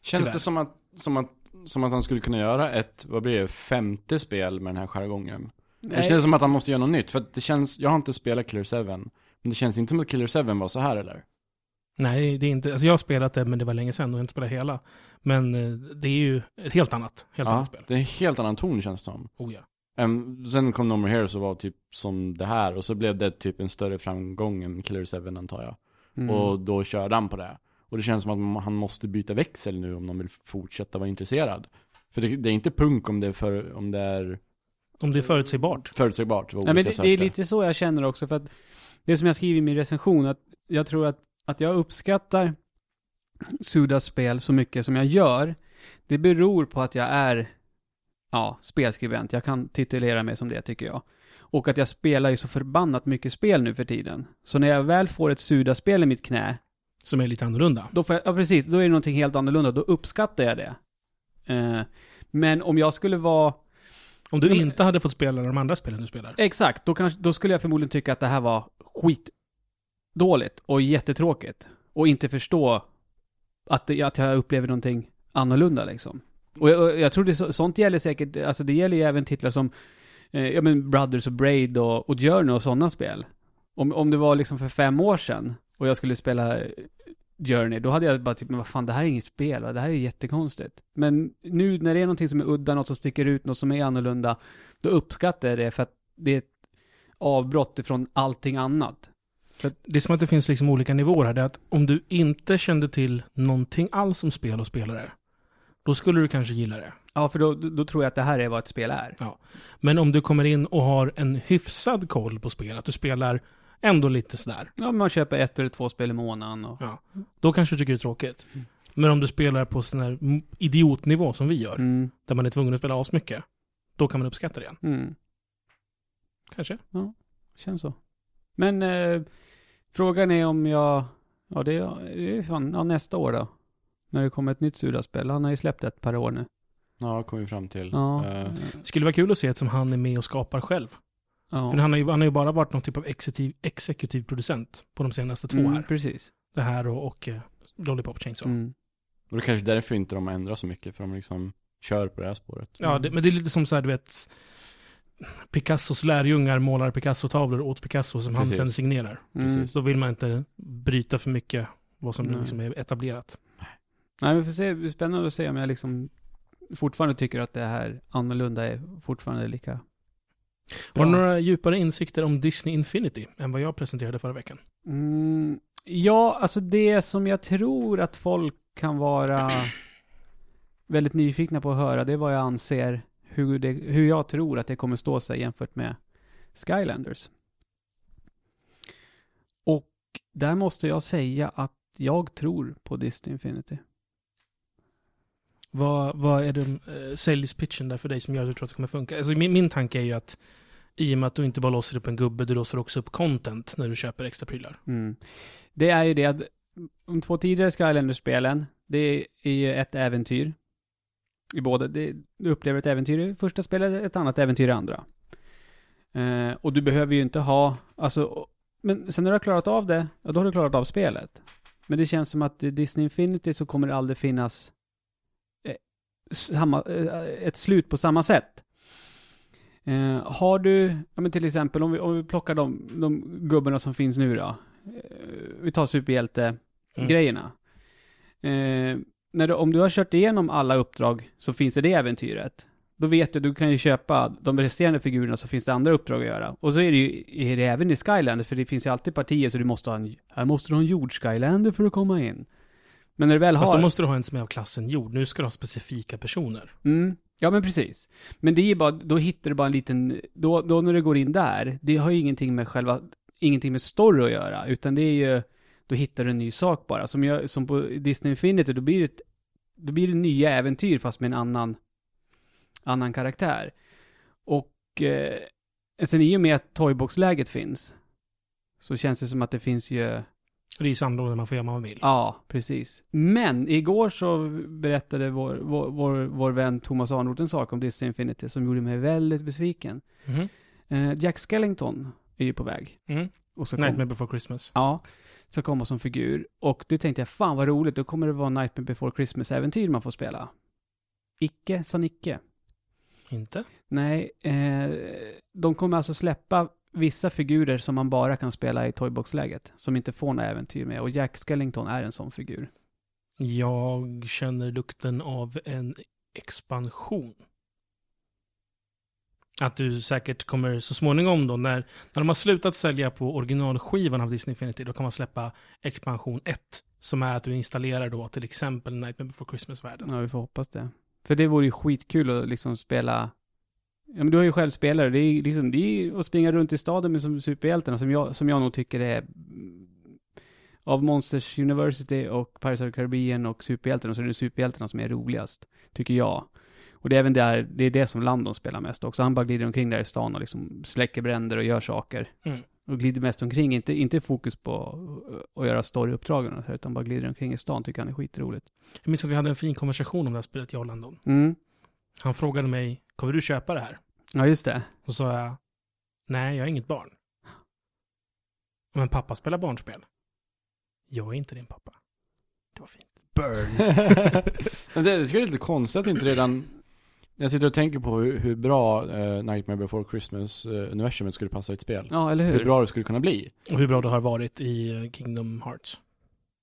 Känns Tyvärr. det som att, som, att, som att han skulle kunna göra ett, vad blir det, femte spel med den här jargongen? Det Nej, känns som att han måste göra något nytt, för att det känns, jag har inte spelat Killer 7, men det känns inte som att Killer 7 var så här eller? Nej, det är inte, alltså jag har spelat det, men det var länge sedan och jag har inte spelat hela. Men eh, det är ju ett helt annat, helt ja, annat spel. det är en helt annan ton känns det som. Oh ja. Um, sen kom No More Heroes och var typ som det här, och så blev det typ en större framgång än Killer 7 antar jag. mm. Och då körde han på det. Och det känns som att han måste byta växel nu om de vill fortsätta vara intresserad. För det, det är inte punk om det är, för, om det är Om det är förutsägbart. förutsägbart. Nej, men det, det är lite så jag känner också, för att det som jag skriver i min recension, att jag tror att, att jag uppskattar Sudas spel så mycket som jag gör, det beror på att jag är, ja, spelskribent. Jag kan titulera mig som det, tycker jag. Och att jag spelar ju så förbannat mycket spel nu för tiden. Så när jag väl får ett Suda-spel i mitt knä, Som är lite annorlunda. då får jag, ja precis, då är det någonting helt annorlunda. Då uppskattar jag det. Eh, men om jag skulle vara Om du inte hade fått spela de andra spelen du spelar. Exakt, då, kanske, då skulle jag förmodligen tycka att det här var skitdåligt och jättetråkigt. Och inte förstå att, det, att jag upplever någonting annorlunda liksom. Och jag, och jag tror det, sånt gäller säkert, alltså det gäller ju även titlar som, eh, ja men Brothers och Braid och, och Journey och sådana spel. Om, om det var liksom för fem år sedan och jag skulle spela eh, Journey, då hade jag bara typ, men vad fan, det här är inget spel, va? det här är jättekonstigt. Men nu när det är någonting som är udda, något som sticker ut, något som är annorlunda, då uppskattar jag det för att det är ett avbrott ifrån allting annat. För Det är som att det finns liksom olika nivåer här. Det är att om du inte kände till någonting alls om spel och spelare, då skulle du kanske gilla det. Ja, för då, då tror jag att det här är vad ett spel är. Men om du kommer in och har en hyfsad koll på spel, att du spelar ändå lite sådär, Ja, man köper ett eller två spel i månaden och... ja, då kanske du tycker det är tråkigt. Mm. Men om du spelar på sån här idiotnivå som vi gör, Mm, där man är tvungen att spela asmycket, då kan man uppskatta det igen. mm, Kanske. känns så. Men eh, frågan är om jag... Ja, det är, det är fan, ja, nästa år då. När det kommer ett nytt Suda-spel. Han har ju släppt ett par år nu. Ja, kom vi fram till. Ja. Det skulle vara kul att se ett som han är med och skapar själv. ja. För han har, ju, han har ju bara varit någon typ av exekutiv, exekutiv producent på de senaste två mm, här. Precis. Det här och, och eh, Lollipop Chainsaw. Mm. och det är kanske därför inte de ändrar så mycket, för de liksom kör på det här spåret. Ja, det, men det är lite som så här, du vet, Picassos lärjungar målar Picasso-tavlor åt Picasso som han Precis. sen signerar. Mm. Precis. Så vill man inte bryta för mycket vad som liksom är etablerat. Nej, vi får se. Det blir spännande att se om jag liksom fortfarande tycker att det här annorlunda är fortfarande lika Har du bra. några djupare insikter om Disney Infinity än vad jag presenterade förra veckan? Mm, ja, alltså det som jag tror att folk kan vara väldigt nyfikna på att höra, det är vad jag anser, hur, det, hur jag tror att det kommer stå sig jämfört med Skylanders. Och där måste jag säga att jag tror på Disney Infinity. Vad, vad är den uh, säljspitchen där för dig som gör att du tror att det kommer funka? Alltså min, min tanke är ju att i och med att du inte bara låser upp en gubbe, du låser också upp content när du köper extra prylar. Mm. Det är ju det att de två tidigare Skylanders-spelen, det är ju ett äventyr. I båda. Det, du upplever ett äventyr i första spelet, ett annat äventyr i andra. Eh, och du behöver ju inte ha, alltså, men sen när du har klarat av det, ja då har du klarat av spelet. Men det känns som att i Disney Infinity så kommer det aldrig finnas samma, eh, ett slut på samma sätt. Eh, har du, ja men till exempel om vi, om vi plockar de, de gubbarna som finns nu då. Eh, vi tar superhjälte-grejerna. Eh, när du, om du har kört igenom alla uppdrag så finns det det äventyret. Då vet du, du kan ju köpa de resterande figurerna så finns det andra uppdrag att göra. Och så är det ju är det även i Skylander, för det finns ju alltid partier så du måste ha en, här måste du ha en jord-Skylander för att komma in. Men när du väl Fast har... då måste du ha en som är av klassen jord. Nu ska du ha specifika personer. Mm. Ja men precis. Men det är ju bara, då hittar du bara en liten, då, då när du går in där, det har ju ingenting med själva, ingenting med story att göra, utan det är ju, då hittar du en ny sak bara. Som, jag, som på Disney Infinity, då blir det, ett- då blir det nya äventyr fast med en annan, annan karaktär. Och eh, sen i och med att Toybox-läget finns, så känns det som att det finns ju Och det är ju sandlådor man får göra vad man vill. Ja, precis. Men igår så berättade vår, vår, vår, vår vän Thomas Arnroth en sak om Disney Infinity som gjorde mig väldigt besviken. Mhm. Eh, Jack Skellington är ju på väg. Mm. Och så kom, Nightmare before Christmas. Ja, ska komma som figur. Och det tänkte jag, fan vad roligt, då kommer det vara Nightmare before Christmas-äventyr man får spela. Icke sa Nicke. Inte? Nej, eh, de kommer alltså släppa vissa figurer som man bara kan spela i Toybox-läget. Som inte får några äventyr med. Och Jack Skellington är en sån figur. Jag känner lukten av en expansion. Att du säkert kommer så småningom då, när, när de har slutat sälja på originalskivan av Disney Infinity, då kan man släppa expansion 1. Som är att du installerar då till exempel Nightmare before Christmas-världen. Ja, vi får hoppas det. För det vore ju skitkul att liksom spela... Ja, men du har ju själv spelare. Det är liksom, det är att springa runt i staden med som superhjältarna som jag, som jag nog tycker är... mm, Av Monsters University och Pirates of the Caribbean och superhjältarna så är det superhjältarna som är roligast. Tycker jag. Och det är även där, det är det som Landon spelar mest också. Han bara glider omkring där i stan och liksom släcker bränder och gör saker. Mm. Och glider mest omkring, inte, inte fokus på att göra storyuppdragen utan bara glider omkring i stan tycker han är skitroligt. Jag minns att vi hade en fin konversation om det här spelet, jag och Landon. Mm. Han frågade mig, kommer du köpa det här? Ja, just det. Så sa jag, nej, jag är inget barn. Men pappa spelar barnspel. Jag är inte din pappa. Det var fint. Burn. Men det, det är lite konstigt att inte redan jag sitter och tänker på hur, hur bra eh, Nightmare before Christmas eh, universumet skulle passa i ett spel. Ja, eller Hur hur? bra det skulle kunna bli. Och hur bra det har varit i eh, Kingdom Hearts.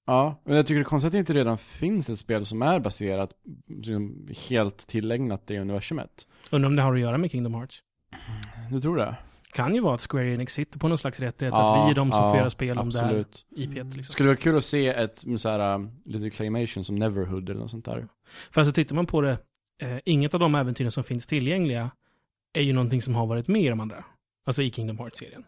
Ja, men jag tycker det är konstigt att det inte redan finns ett spel som är baserat, liksom, helt tillägnat det universumet. Undrar om det har att göra med Kingdom Hearts. Du tror det? Kan ju vara att Square Enix sitter på någon slags rättighet, Ja, att vi är de som ja, får göra spel om absolut. det här IPet liksom. Skulle vara kul att se ett så här, um, lite claymation som Neverhood eller något sånt där. För alltså tittar man på det, eh, inget av de äventyren som finns tillgängliga är ju någonting som har varit med i de andra. Alltså i Kingdom Hearts-serien.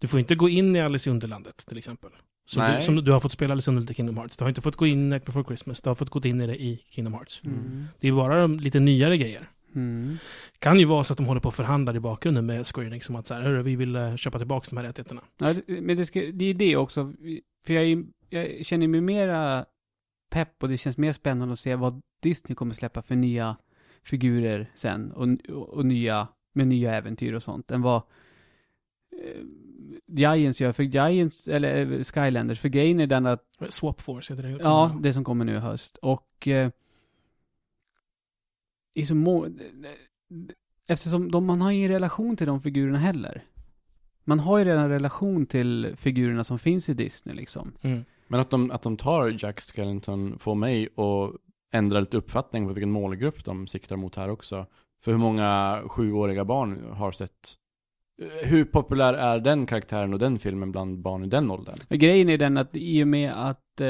Du får inte gå in i Alice i Underlandet till exempel. Som Nej. du, som du har fått spela Underlandet i Kingdom Hearts. Du har inte fått gå in i Night Before Christmas. Du har fått gå in i det i Kingdom Hearts. Mm. Det är bara de lite nyare grejer. Mm. Kan ju vara så att de håller på och förhandlar i bakgrunden med Square Enix som att så här, hörru, vi vill eh, köpa tillbaka de här rättigheterna. Ja, men det, ska, det är det också. För jag, är- jag känner mig mera pepp och det känns mer spännande att se vad Disney kommer släppa för nya figurer sen. Och, och, och nya, med nya äventyr och sånt. Än vad eh, Giants gör. För Giants, eller eh, Skylanders, för grejen är den att Swap Force heter det. Ja, det som kommer nu i höst. Och eh, i så må... Eftersom de, man har ingen relation till de figurerna heller. Man har ju redan relation till figurerna som finns i Disney liksom. Mm. Men att de, att de tar Jack Skellington får mig att ändra lite uppfattning på vilken målgrupp de siktar mot här också. För hur många sjuåriga barn har sett eh, hur populär är den karaktären och den filmen bland barn i den åldern? Grejen är den att i och med att eh,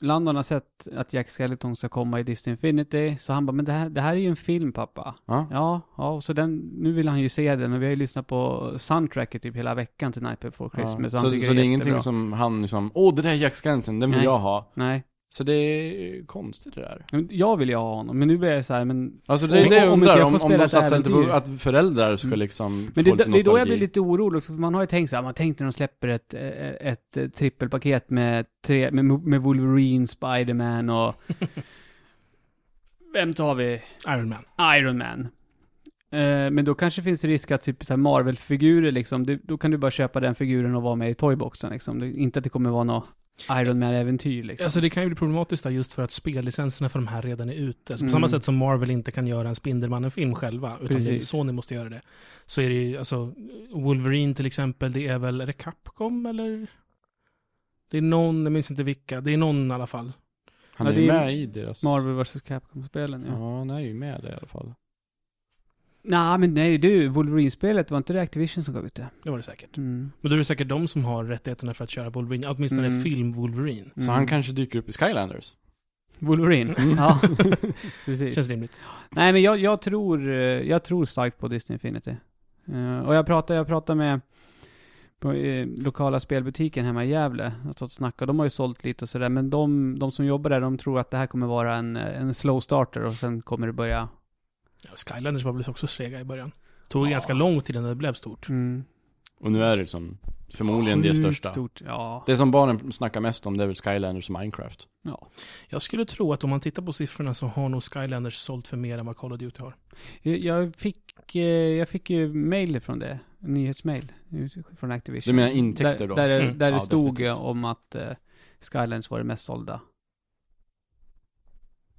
Landon har sett att Jack Skellington ska komma i Disney Infinity, så han bara, men det här, det här är ju en film pappa. Ja. Ja, ja, så den, nu vill han ju se den, och vi har ju lyssnat på soundtracket typ hela veckan till Night Before Christmas. Han Så, tycker så det är jättebra. ingenting som han liksom, åh det där är Jack Skellington, den vill Nej. jag ha. Nej, Så det är konstigt det där. Men jag vill ju ha honom, men nu blir jag så här, men... Alltså det är Om- det jag om undrar, om, om spela de satsar lite på att föräldrar ska Mm. liksom Men få det, det är då jag blir lite orolig också, för man har ju tänkt så här, man tänkte när de släpper ett, ett, ett trippelpaket med, tre, med, med Wolverine, Spiderman och... Vem tar vi? Iron Man. Iron Man. Eh, men då kanske finns risk att typ så Marvel-figurer liksom, det, då kan du bara köpa den figuren och vara med i toyboxen liksom. Det, inte att det kommer vara något Iron Man-äventyr liksom. Alltså det kan ju bli problematiskt där just för att spellicenserna för de här redan är ute. Så på Mm. samma sätt som Marvel inte kan göra en Spindelmannen-film själva, utan det, Precis. Sony måste göra det. Så är det ju, alltså, Wolverine till exempel, det är väl, är det Capcom eller? Det är någon, jag minns inte vilka, det är någon i alla fall. Han Ja, är det ju är med i deras... Marvel vs. Capcom-spelen ja. Ja, han är ju med där i alla fall. Nej men nej du, Wolverine-spelet, var inte det Activision som gav ut det? Det var det säkert. Mm. Men då är det säkert de som har rättigheterna för att köra Wolverine, åtminstone Mm. film-Wolverine. Så han kanske dyker upp i Skylanders. Wolverine? Mm. Ja, precis. Känns rimligt. Nej men jag, jag tror, eh, jag tror starkt på Disney Infinity. Eh, och jag pratade, jag pratade med på eh, lokala spelbutiken hemma i Gävle. Jag har stått och. De har ju sålt lite och sådär. Men de, de som jobbar där, de tror att det här kommer vara en, eh, en slow starter och sen kommer det börja... Ja, Skylanders var väl också sega i början. Tog Ja. ganska lång tid innan det blev stort. Mm. Och nu är det liksom förmodligen det Sjukt största. Stort, ja. Det som barnen snackar mest om det är väl Skylanders och Minecraft. ja. Jag skulle tro att om man tittar på siffrorna så har nog Skylanders sålt för mer än vad Call of Duty har. Jag, fick, eh, jag fick ju mail från det. Nyhetsmail från Activision. Du menar intäkter där, då? Där, det- Mm. där det Ja, stod definitivt. om att eh, Skylands var det mest sålda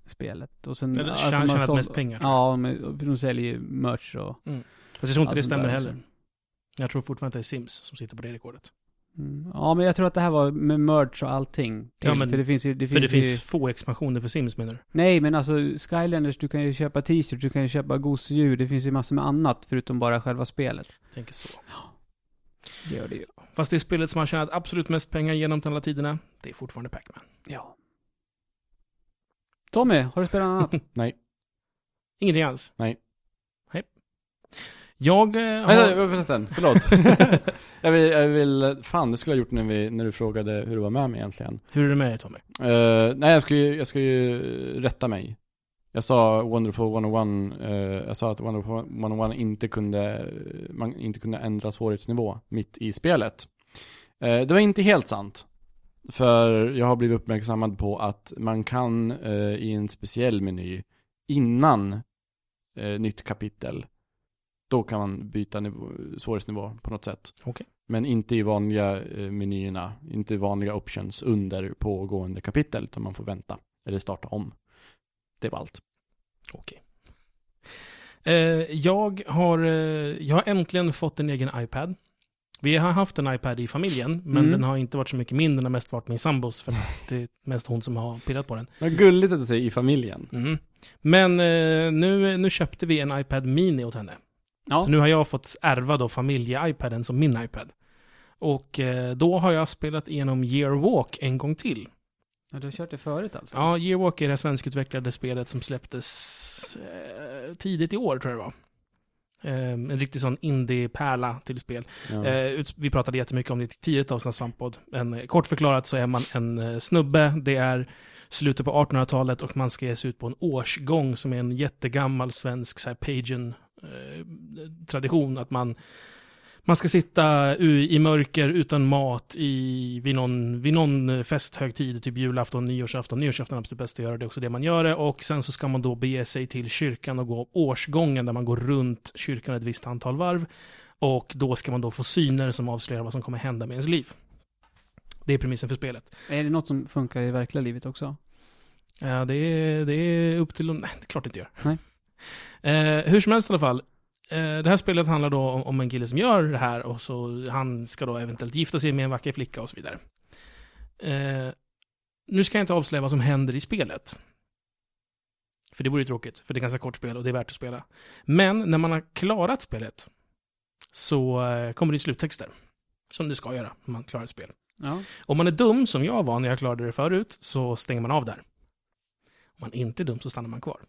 spelet. Och sen... Eller alltså, man tjänat såld- mest pengar. Ja, men de säljer ju merch och... Fast jag tror inte det stämmer heller. också. Jag tror fortfarande att det är Sims som sitter på det rekordet. Mm. Ja, men jag tror att det här var med merch och allting. Till, Ja, men- för det finns ju... Det för det finns, finns ju, få expansioner för Sims menar du? Nej, men alltså Skylanders, du kan ju köpa t-shirts, du kan ju köpa gosedjur. Det finns ju massor med annat förutom bara själva spelet. Jag tänker så. Det gör det ju. Fast det spelet som har tjänat absolut mest pengar genom alla tiderna, det är fortfarande Pac-Man. Ja. Tommy, har du spelat något annat? Nej. Ingenting alls? Nej. Nej. Jag eh, Vänta, har... förresten, förlåt. jag, vill, jag vill, fan det skulle jag ha gjort när, vi, när du frågade hur du var med mig egentligen. Hur är det med dig Tommy? Eh, nej, jag ska, ju, jag ska ju rätta mig. Jag sa Wonderful 101, uh, jag sa att Wonderful 101 inte kunde, man inte kunde ändra svårighetsnivå mitt i spelet. Eh, det var inte helt sant. För jag har blivit uppmärksammad på att man kan eh, i en speciell meny innan eh, nytt kapitel, då kan man byta nivå, svårighetsnivå på något sätt. Okej. Men inte i vanliga eh, menyerna, inte i vanliga options under pågående kapitel, utan man får vänta eller starta om. Det var allt. Okej. Eh, jag, har, eh, jag har äntligen fått en egen iPad. Vi har haft en iPad i familjen, men Mm. den har inte varit så mycket min, den har mest varit min sambos, för det är mest hon som har pillat på den. Vad gulligt att du säger i familjen. Mhm. Men eh, nu, nu köpte vi en iPad Mini åt henne. Ja. Så nu har jag fått ärva då familje-iPaden som min iPad. Och eh, då har jag spelat igenom Year Walk en gång till. ja. Du har kört det förut alltså? Ja, Year Walk är det svenskutvecklade spelet som släpptes eh, tidigt i år tror jag det var. Eh, en riktig sån indie-pärla till spel. Ja. Eh, vi pratade jättemycket om det i tidigt avsnitt av Svamppodd. Men kort förklarat så är man en eh, snubbe, det är slutet på 1800-talet och man ska ge sig ut på en årsgång som är en jättegammal svensk så här, pagan eh, tradition. Att man, man ska sitta i mörker utan mat i, vid, någon, vid någon festhögtid, typ julafton, nyårsafton. Nyårsafton är absolut bäst att göra, det är också det man gör det. Och sen så ska man då bege sig till kyrkan och gå årsgången där man går runt kyrkan ett visst antal varv. Och då ska man då få syner som avslöjar vad som kommer hända med ens liv. Det är premissen för spelet. Är det något som funkar i verkliga livet också? Ja, det är, det är upp till... Nej, det är klart det inte gör. Nej. Eh, hur som helst i alla fall. Eh, det här spelet handlar då om, en kille som gör det här och så han ska då eventuellt gifta sig med en vacker flicka och så vidare. Eh, nu ska jag inte avslöja vad som händer i spelet. För det vore ju tråkigt, för det är ganska kort spel och det är värt att spela. Men när man har klarat spelet så eh, kommer det sluttexter. Som det ska göra när man klarar ett spel. Ja. Om man är dum, som jag var när jag klarade det förut, så stänger man av där. Om man inte är dum så stannar man kvar.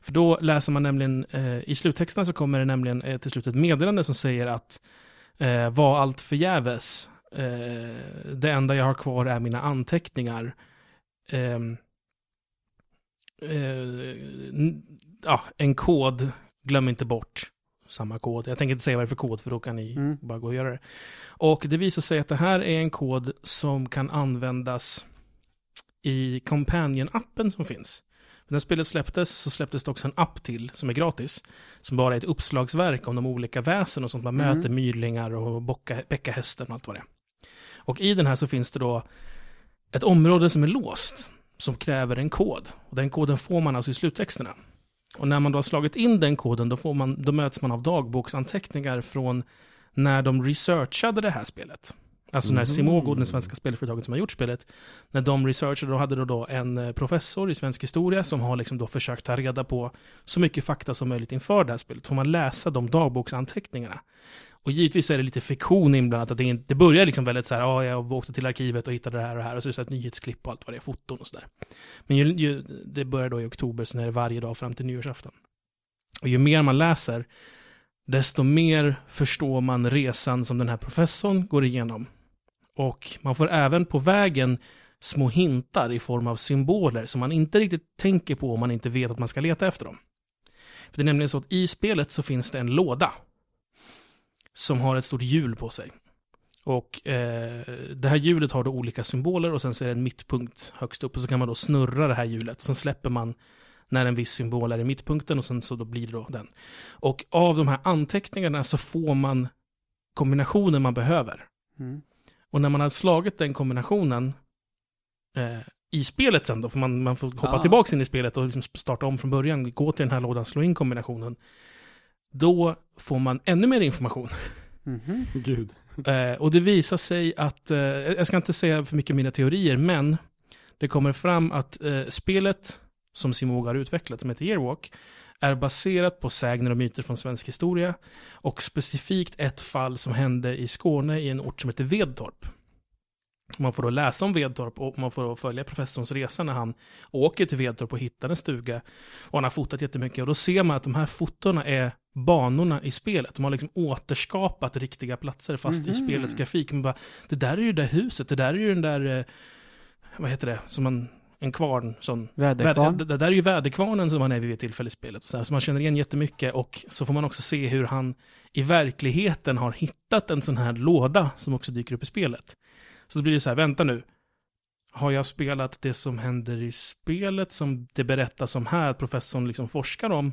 För då läser man nämligen, eh, i sluttexterna så kommer det nämligen eh, till slut ett meddelande som säger att eh, var allt förgäves. Eh, det enda jag har kvar är mina anteckningar. Ehm, eh, ja, en kod, glöm inte bort samma kod. Jag tänker inte säga vad det är för kod för då kan ni Mm. bara gå och göra det. Och det visar sig att det här är en kod som kan användas i Companion-appen som finns. När spelet släpptes så släpptes det också en app till som är gratis. Som bara är ett uppslagsverk om de olika väsen och sånt. Man Mm. möter myrlingar och bocka, bäckahästen och allt vad det är. Och i den här så finns det då ett område som är låst. Som kräver en kod. Och den koden får man alltså i sluttexterna. Och när man då har slagit in den koden då, får man, då möts man av dagboksanteckningar från när de researchade det här spelet. Alltså när. Simogo, det svenska spelföretaget som har gjort spelet, när de researchade, då hade de då en eh, professor i svensk historia som har liksom då försökt ta reda på så mycket fakta som möjligt inför det här spelet. Får man läsa de dagboksanteckningarna. Och givetvis är det lite fiktion inblandat, att det, inte, det börjar liksom väldigt så här, ja, jag åkte till arkivet och hittade det här och det här, och så är det så ett nyhetsklipp och allt vad det är, foton och sådär. Men ju, ju, det börjar då i oktober, sen är det varje dag fram till nyårsafton. Och ju mer man läser, desto mer förstår man resan som den här professorn går igenom. Och man får även på vägen små hintar i form av symboler som man inte riktigt tänker på om man inte vet att man ska leta efter dem. För det är nämligen så att i spelet så finns det en låda som har ett stort hjul på sig. Och eh, det här hjulet har då olika symboler och sen så är det en mittpunkt högst upp och så kan man då snurra det här hjulet. Och sen släpper man när en viss symbol är i mittpunkten och sen så då blir det då den. Och av de här anteckningarna så får man kombinationen man behöver. Mm. Och när man har slagit den kombinationen eh, i spelet sen då, för man, man får hoppa Ah. tillbaka in i spelet och liksom starta om från början, gå till den här lådan, slå in kombinationen. Då får man ännu mer information. Mhm. Gud. Eh, och det visar sig att, eh, jag ska inte säga för mycket mina teorier, men det kommer fram att eh, spelet som Simoga har utvecklat, som heter Yearwalk, är baserat på sägner och myter från svensk historia och specifikt ett fall som hände i Skåne i en ort som heter Vedtorp. Man får då läsa om Vedtorp och man får då följa professorns resa när han åker till Vedtorp och hittar en stuga. Och han har fotat jättemycket och då ser man att de här fotona är banorna i spelet. De har liksom återskapat riktiga platser fast i Mhm. spelets grafik. Man bara, det där är ju det där huset, det där är ju den där, eh, vad heter det, som man, en kvarn, sån Väderkvarn. Väder, det där är ju väderkvarnen som han är vid ett tillfälle i spelet. Så, här, så man känner igen jättemycket och så får man också se hur han i verkligheten har hittat en sån här låda som också dyker upp i spelet. Så då blir det så här, vänta nu. Har jag spelat det som händer i spelet som det berättas om här, att professorn liksom forskar om?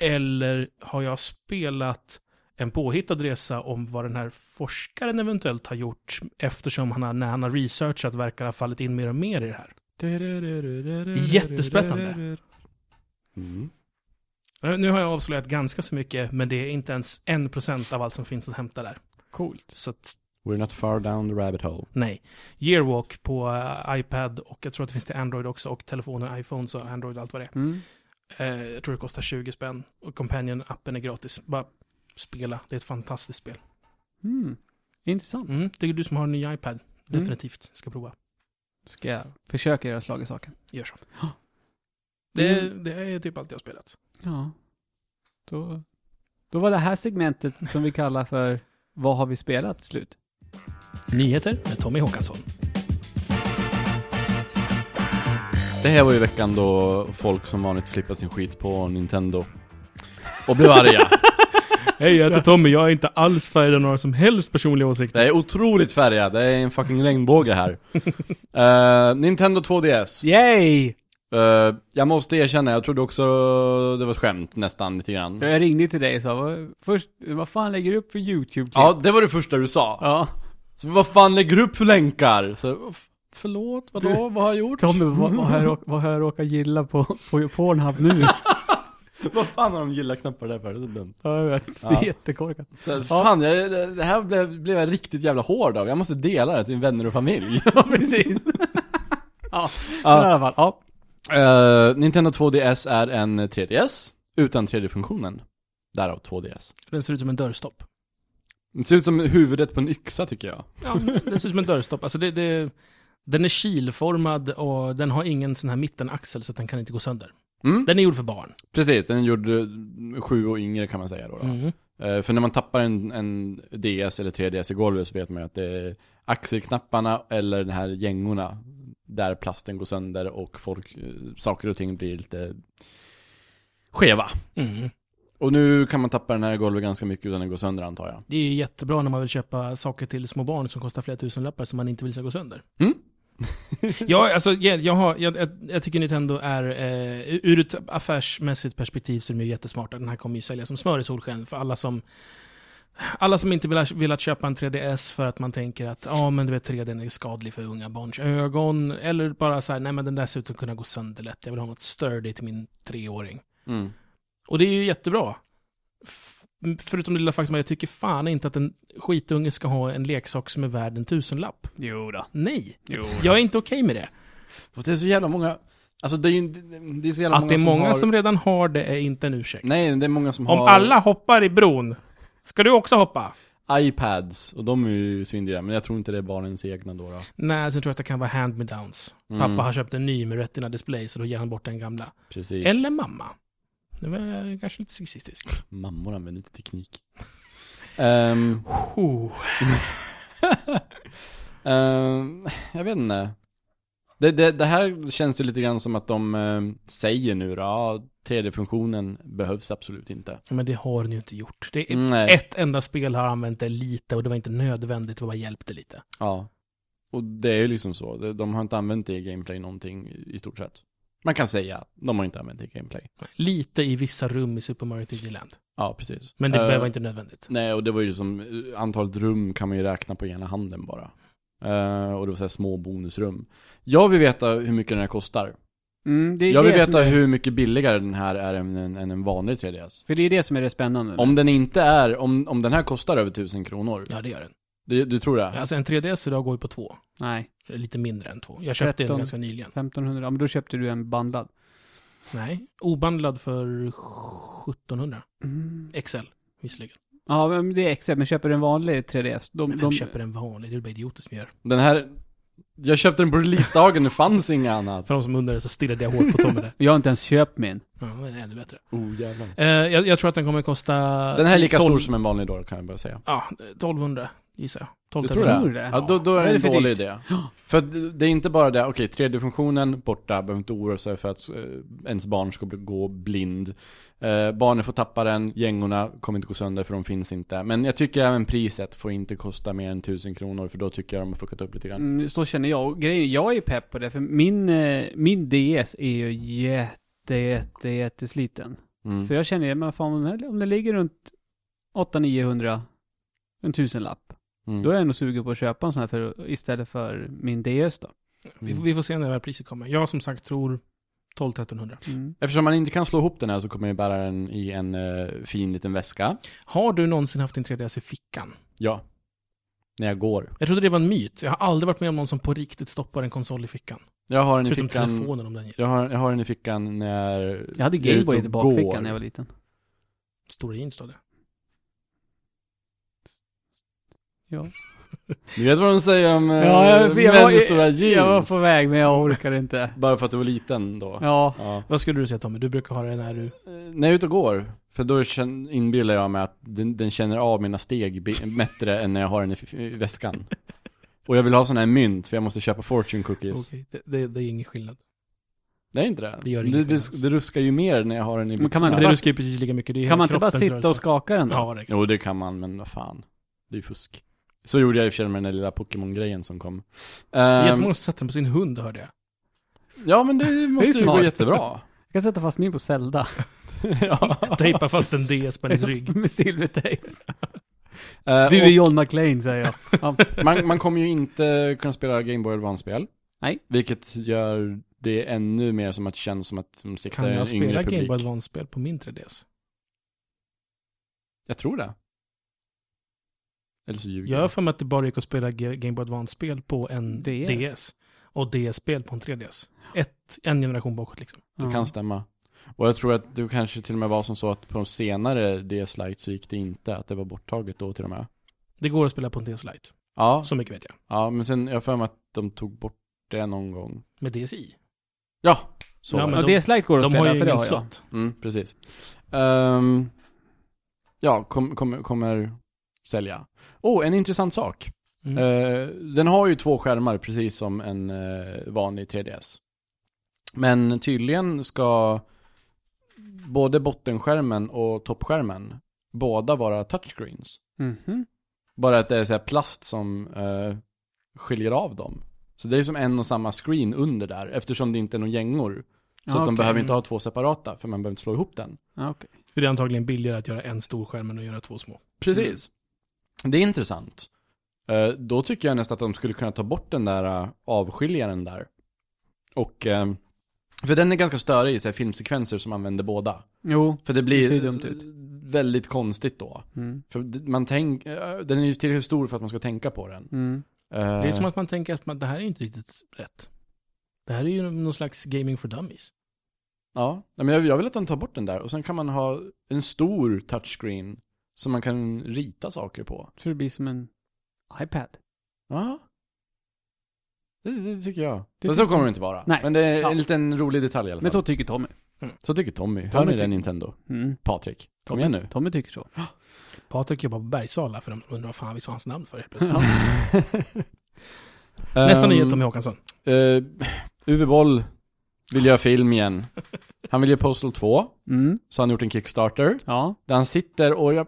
Eller har jag spelat en påhittad resa om vad den här forskaren eventuellt har gjort eftersom han har, när han har researchat verkar ha fallit in mer och mer i det här. Jättespännande. Mm. Eh, Nu har jag avslöjat ganska så mycket, men det är inte ens en procent av allt som finns att hämta där. Coolt. Så att, We're not far down the rabbit hole. nej. Yearwalk på eh, iPad och jag tror att det finns till Android också och telefoner, iPhones och Android och allt vad det Mm. är. Eh, jag tror det kostar 20 spänn och Companion-appen är gratis. Bara spela, det är ett fantastiskt spel. Mm. Intressant. Mm, det är du som har en ny iPad. Definitivt ska prova. Ska jag försöka göra slag i saken. Gör så. Det, är- Mm. det är typ allt jag har spelat. Ja. Då, då var det här segmentet som vi kallar för Vad har vi spelat? Slut. Nyheter med Tommy Håkansson. Det här var ju veckan då folk som vanligt flippade sin skit på Nintendo. Och blev arga. Hej, jag heter Tommy. Jag är inte alls färgad av några som helst personliga åsikter. Det är otroligt färgat, det är en fucking regnbåge här. Eh, Nintendo 2DS. Yay! Eh, jag måste erkänna, jag trodde också det var ett skämt nästan lite grann. Jag ringde till dig och sa, vad, först, vad fan lägger du upp för YouTube-klipp? Ja, det var det första du sa. Ja. Så vad fan lägger du upp för länkar? Så, förlåt, vadå, Du- vad har jag gjort? Tommy, vad, vad, har jag, vad har jag råkat gilla på, på Pornhub nu? vad fan har de gillat knappar där för? Det är så dumt. ja, jag vet. Det Ja. är jättekorkat. Så, fan, jag, det här blev, blev jag riktigt jävla hård av. Jag måste dela det till vänner och familj. Ja, precis. ja, men i Ja. alla fall. Ja. Eh, Nintendo 2DS är en 3DS utan 3D-funktionen. Därav 2DS. Den ser ut som en dörrstopp. Det ser ut som huvudet på en yxa tycker jag. Ja, det ser ut som en dörrstopp. Alltså det, det, den är kilformad och den har ingen sån här mittenaxel så att den kan inte gå sönder. Mm. Den är gjord för barn. Precis, den är gjord eh, sju och yngre kan man säga då. då. Mm. Eh, För när man tappar en, en DS eller 3DS i golvet så vet man ju att det är axelknapparna eller de här gängorna där plasten går sönder och folk, eh, saker och ting blir lite skeva. Mm. Och nu kan man tappa den här golvet ganska mycket utan att gå sönder antar jag. Det är ju jättebra när man vill köpa saker till små barn som kostar flera tusenlappar som man inte vill ska gå sönder. Mm. ja, alltså, jag, jag, har, jag, jag, tycker Nintendo är, eh, ur ett affärsmässigt perspektiv så är de ju jättesmarta. Den här kommer ju sälja som smör i solsken för alla som alla som inte vill ha velat köpa en 3DS för att man tänker att ja men du vet 3D är skadlig för unga barns ögon. Eller bara så här, nej men den där ser ut att kunna gå sönder lätt. Jag vill ha något sturdy till min treåring. Mm. Och det är ju jättebra. Förutom det lilla faktum att jag tycker fan inte att en skitunge ska ha en leksak som är värd en tusenlapp. Jo då. Nej, Jo jag är inte okej med det. Fast det är så jävla många, alltså det är ju det är så jävla Att många det är många har... som redan har det är inte en ursäkt. Nej, det är många som Om har alla hoppar i bron, ska du också hoppa? iPads och de är ju svindyra, men jag tror inte det är barnens egna då. då. Nej, så tror jag att det kan vara hand-me-downs. Mm. Pappa har köpt en ny med Retina display, så då ger han bort den gamla. Precis. Eller mamma. Det var kanske lite sexistiskt. Mammor använder inte teknik. Oh. ehm, jag vet inte. Det, det, det här känns ju lite grann som att de ehm, säger nu då, ja, 3D-funktionen behövs absolut inte. Men det har den ju inte gjort. Det är Nej. Ett enda spel har använt det lite och det var inte nödvändigt, det var bara hjälpte lite. Ja. Och det är ju liksom så. De- har inte använt det i gameplay någonting i stort sett. Man kan säga, de har inte använt i gameplay. Lite i vissa rum i Super Mario 3D Land. Ja, precis. Men det Eh, var inte nödvändigt. Nej, och det var ju som, eh, antalet rum kan man ju räkna på ena handen bara. Eh, och det var så här små bonusrum. Jag vill veta hur mycket den här kostar. Mm, det är Jag vill det veta är, hur mycket billigare den här är än en, än en vanlig 3DS. För det är det som är det spännande. Om den inte är, om, om den här kostar över 1000 kronor. Ja, det gör den. Du, du tror det? Alltså en 3DS idag går ju på två. Nej, Lite mindre än två. Jag köpte 13. en ganska nyligen. 1500. Ja, men då köpte du en bandlad. Nej, obandlad för 1700. Mm. XL, visserligen. Ja, men det är XL, men köper du en vanlig 3DS, de, Men vem de, köper en vanlig? Det är bara idioter som gör. Den här, jag köpte den på releasedagen, det fanns inget annat. För de som undrar så stirrade jag hårt på Tommy där. jag har inte ens köpt min. Ja, det är ännu bättre. Oh jävlar. Eh, jag, jag tror att den kommer kosta... Den här är lika 12 stor som en vanlig då, kan jag bara säga. Ja, 1200 gissar jag. 12 Du tror det? Tror det? Ja, då, då är det är en det för dålig dyrt? idé. För att det är inte bara det, okej, 3D-funktionen borta, behöver inte oroa sig för att eh, ens barn ska bli- gå blind. Eh, barnen får tappa den, gängorna kommer inte gå sönder för de finns inte. Men jag tycker även priset får inte kosta mer än 1000 kronor, för då tycker jag de har fuckat upp lite grann. Mm, så känner jag. Grejen, jag är pepp på det, för min, eh, min DS är ju jätte, jätte, jättesliten. Mm. Så jag känner, men fan, om det ligger runt 800-900, en tusenlapp. Mm. Då är jag nog sugen på att köpa en sån här för, istället för min DS då. Vi, får- vi får se när det här priset kommer. Jag som sagt tror 12-1300. Mm. Eftersom man inte kan slå ihop den här så kommer jag bära den i en eh, fin liten väska. Har du någonsin haft din 3DS i fickan? Ja. När jag går. Jag trodde det var en myt. Jag har aldrig varit med om någon som på riktigt stoppar en konsol i fickan. Jag har den i Förutom fickan. telefonen om den ger sig. Jag har, jag har den i fickan när Jag hade Gameboy i bakfickan när jag var liten. Stora jeans står det. Du vet vad de säger om eh, Ja, jag, jag, män var, med stora jeans? jag var på väg, men jag orkar inte. Bara för att du var liten då? Ja. Ja. Vad skulle du säga Tommy? Du brukar ha det när du... Eh, När jag är ute och går, för då inbillar jag mig att den, den känner av mina steg bättre än när jag har den i, väskan. Och jag vill ha sådana här mynt, för jag måste köpa fortune cookies. Okej, det, det, det är ingen skillnad. Det är inte det? Det gör det, det, det ruskar ju mer när jag har den i Men kan man Ja, inte det bara- ruskar ju precis lika mycket. Kan man inte bara sitta rörelse. och skaka den då? Ja, det kan. Jo, det kan man, men vad fan. Det är ju fusk. Så gjorde jag i och för sig med den där lilla Pokémon-grejen som kom. Det Ehm, Jättemånga som sätter den på sin hund, hörde jag. ja, men det måste ju gå jättebra. Jag kan sätta fast min på Zelda. ja. Tejpa fast en DS på hennes rygg. Med silvertejp. Eh, Du och- är John McClane, säger jag. Ja. man, man kommer ju inte kunna spela Game Boy Advance-spel. Nej. Vilket gör det ännu mer som att det känns som att de siktar Kan en jag yngre spela Game publik. Boy Advance-spel på min 3DS? Jag tror det. Eller så ljuger Jag har för mig att det bara gick att spela Game Boy Advance-spel på en DS. DS. Och DS-spel på en 3DS. Ett, en generation bakåt liksom. Det kan stämma. Och jag tror att det kanske till och med var som så att på de senare DS Lite så gick det inte, att det var borttaget då till och med. Det går att spela på en DS Lite. Ja, Så mycket vet jag. ja, men sen, jag för mig att de tog bort det någon gång. Med DSi. Ja, så Ja, men de- det Slite går att De spela, har ju för det har jag. Mm, precis. Ehm, ja, kom, kom, kommer sälja. Oh, en intressant sak. Mm. Eh, den har ju två skärmar precis som en eh, vanlig 3DS. Men tydligen ska både bottenskärmen och toppskärmen båda vara touchscreens. Mhm. Bara att det är så här plast som eh, skiljer av dem. Så det är som en och samma screen under där, eftersom det inte är några gängor. Så Ja, att de behöver inte ha två separata, för man behöver inte slå ihop den. Ja, okej. För det är antagligen billigare att göra en stor skärm än att göra två små. Precis. Det är intressant. Eh, då tycker jag nästan att de skulle kunna ta bort den där uh, avskiljaren där. Och, eh, för den är ganska störig i så här, filmsekvenser som använder båda. Jo. För det blir ser dumt ut. väldigt konstigt då. Mm. För d- man tänk, eh, den är ju tillräckligt stor för att man ska tänka på den. Mm. Eh, Det är som att man tänker att man, det här är inte riktigt rätt. Det här är ju någon slags gaming for dummies. Ja, Nej, men jag, jag vill att de tar bort den där och sen kan man ha en stor touchscreen som man kan rita saker på. Så det blir som en iPad. Ja. Det, det tycker jag. Det Men så kommer det inte vara. Nej. Men det är Ja. en liten rolig detalj i alla fall. Men så tycker Tommy. Så tycker Tommy. Hör Tommy ni tycker- det Nintendo? Mm. Patrik, kom Tommy, igen nu. Tommy tycker så. Patrik jobbar på Bergsala för de undrar vad fan vi sa hans namn för helt plötsligt. Ja. Nästa Ehm, nyhet Tommy Håkansson. Uh, Uwe Boll vill göra film igen. Han vill göra Postal 2, Mm. så han har gjort en Kickstarter. Ja. Där han sitter och jag...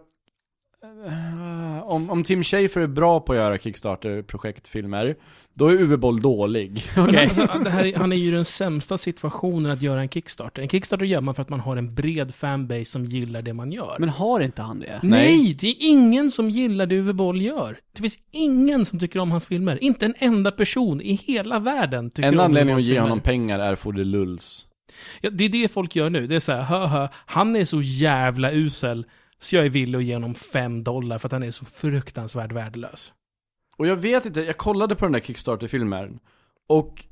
Eh, om, om Tim Schafer är bra på att göra Kickstarter-projektfilmer, då är Uwe Boll dålig. Men alltså, det här, är- han är ju i den sämsta situationen att göra en Kickstarter. En Kickstarter gör man för att man har en bred fanbase som gillar det man gör. Men har inte han det? Nej, det är ingen som gillar det Uwe Boll gör. Det finns ingen som tycker om hans filmer. Inte en enda person i hela världen tycker En om anledning Uwe att ge honom pengar är för det lulls. Ja, det är det folk gör nu. Det är så här, hö, hö, han är så jävla usel, så jag är villig att ge honom fem dollar för att han är så fruktansvärt värdelös. Och jag vet inte, jag kollade på den där Kickstarter-filmen, och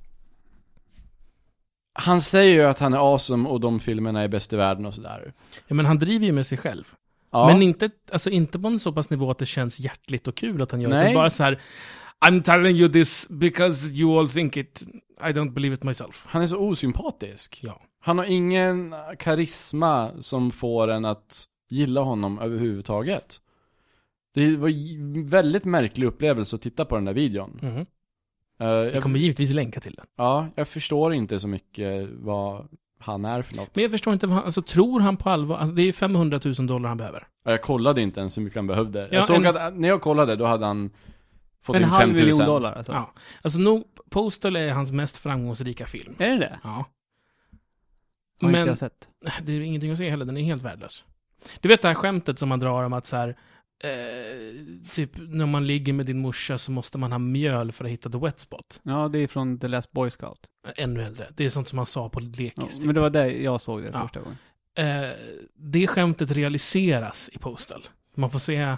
han säger ju att han är awesome och de filmerna är bäst i världen och sådär. Ja, men han driver ju med sig själv. Ja, Men inte, alltså inte på en så pass nivå att det känns hjärtligt och kul att han gör det. Nej. utan Bara så här, I'm telling you this because you all think it. I don't believe it myself. han är så osympatisk. Ja. Han har ingen karisma som får en att gilla honom överhuvudtaget. Det var en väldigt märklig upplevelse att titta på den där videon. Mhm. Eh, Jag kommer givetvis länka till den. ja, jag förstår inte så mycket vad han är för något. Men jag förstår inte, vad han- alltså tror han på allvar? Alltså, det är 500 000 dollar han behöver. Ja, Jag kollade inte ens hur mycket han behövde. Ja, jag såg en- att när jag kollade, då hade han fått En in halv 5 000. miljon dollar alltså? Ja. Alltså nog, Postal är hans mest framgångsrika film. Är det det? Ja. Har inte Men jag sett. det är ingenting att se heller, den är helt värdelös. Du vet det här skämtet som man drar om att så här, eh, typ när man ligger med din morsa så måste man ha mjöl för att hitta the wet spot. Ja, det är från The Last Boy Scout. Ännu äldre. Det är sånt som man sa på Ja, lekis. typ. men det var där jag såg det Ja. första gången. eh, det skämtet realiseras i Postal. Man får se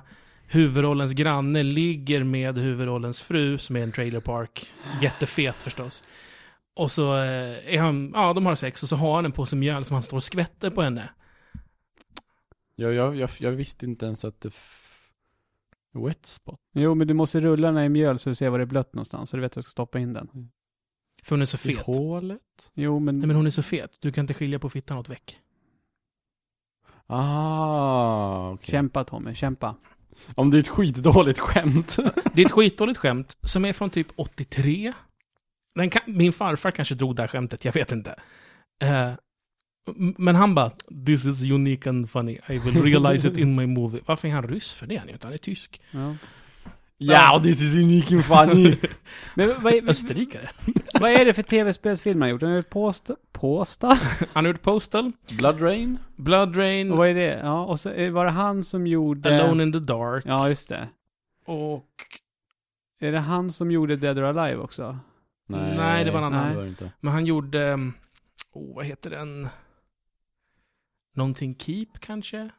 huvudrollens granne ligger med huvudrollens fru, som är en trailer park. Jättefet förstås. Och så eh, är han, ja de har sex och så har han en påse mjöl som han står och skvätter på henne. Jag, jag, jag, jag visste inte ens att det... F... Wet spot. Jo, men du måste rulla den här i mjöl så du ser var det är blött någonstans, så du vet att du ska stoppa in den. För hon är så I fet. hålet? Jo, men... Nej men hon är så fet. Du kan inte skilja på fittan åt väck. Ah, okej. Kämpa Tommy, kämpa. Om det är ett skitdåligt skämt. Det är ett skitdåligt skämt som är från typ 83. Den kan, min farfar kanske drog det här skämtet, jag vet inte. M- men han bara, this is unique and funny, I will realize it in my movie. Varför är han ryss för det? Han är ju inte, han är tysk. Ja. Ja, this is unique and funny. Men vad är, Österrikare. vad är det för tv-spelsfilm han har gjort? Han har gjort Påsta? Påsta? Han har gjort Postal, Blood Rain? Blood Rain, Och vad är det? Ja, och så är- var det han som gjorde... Alone in the Dark Ja, just det. och... Är det han som gjorde Dead or Alive också? Nej, det var en annan. Men han gjorde... um, Oh, vad heter den? Någonting Keep kanske?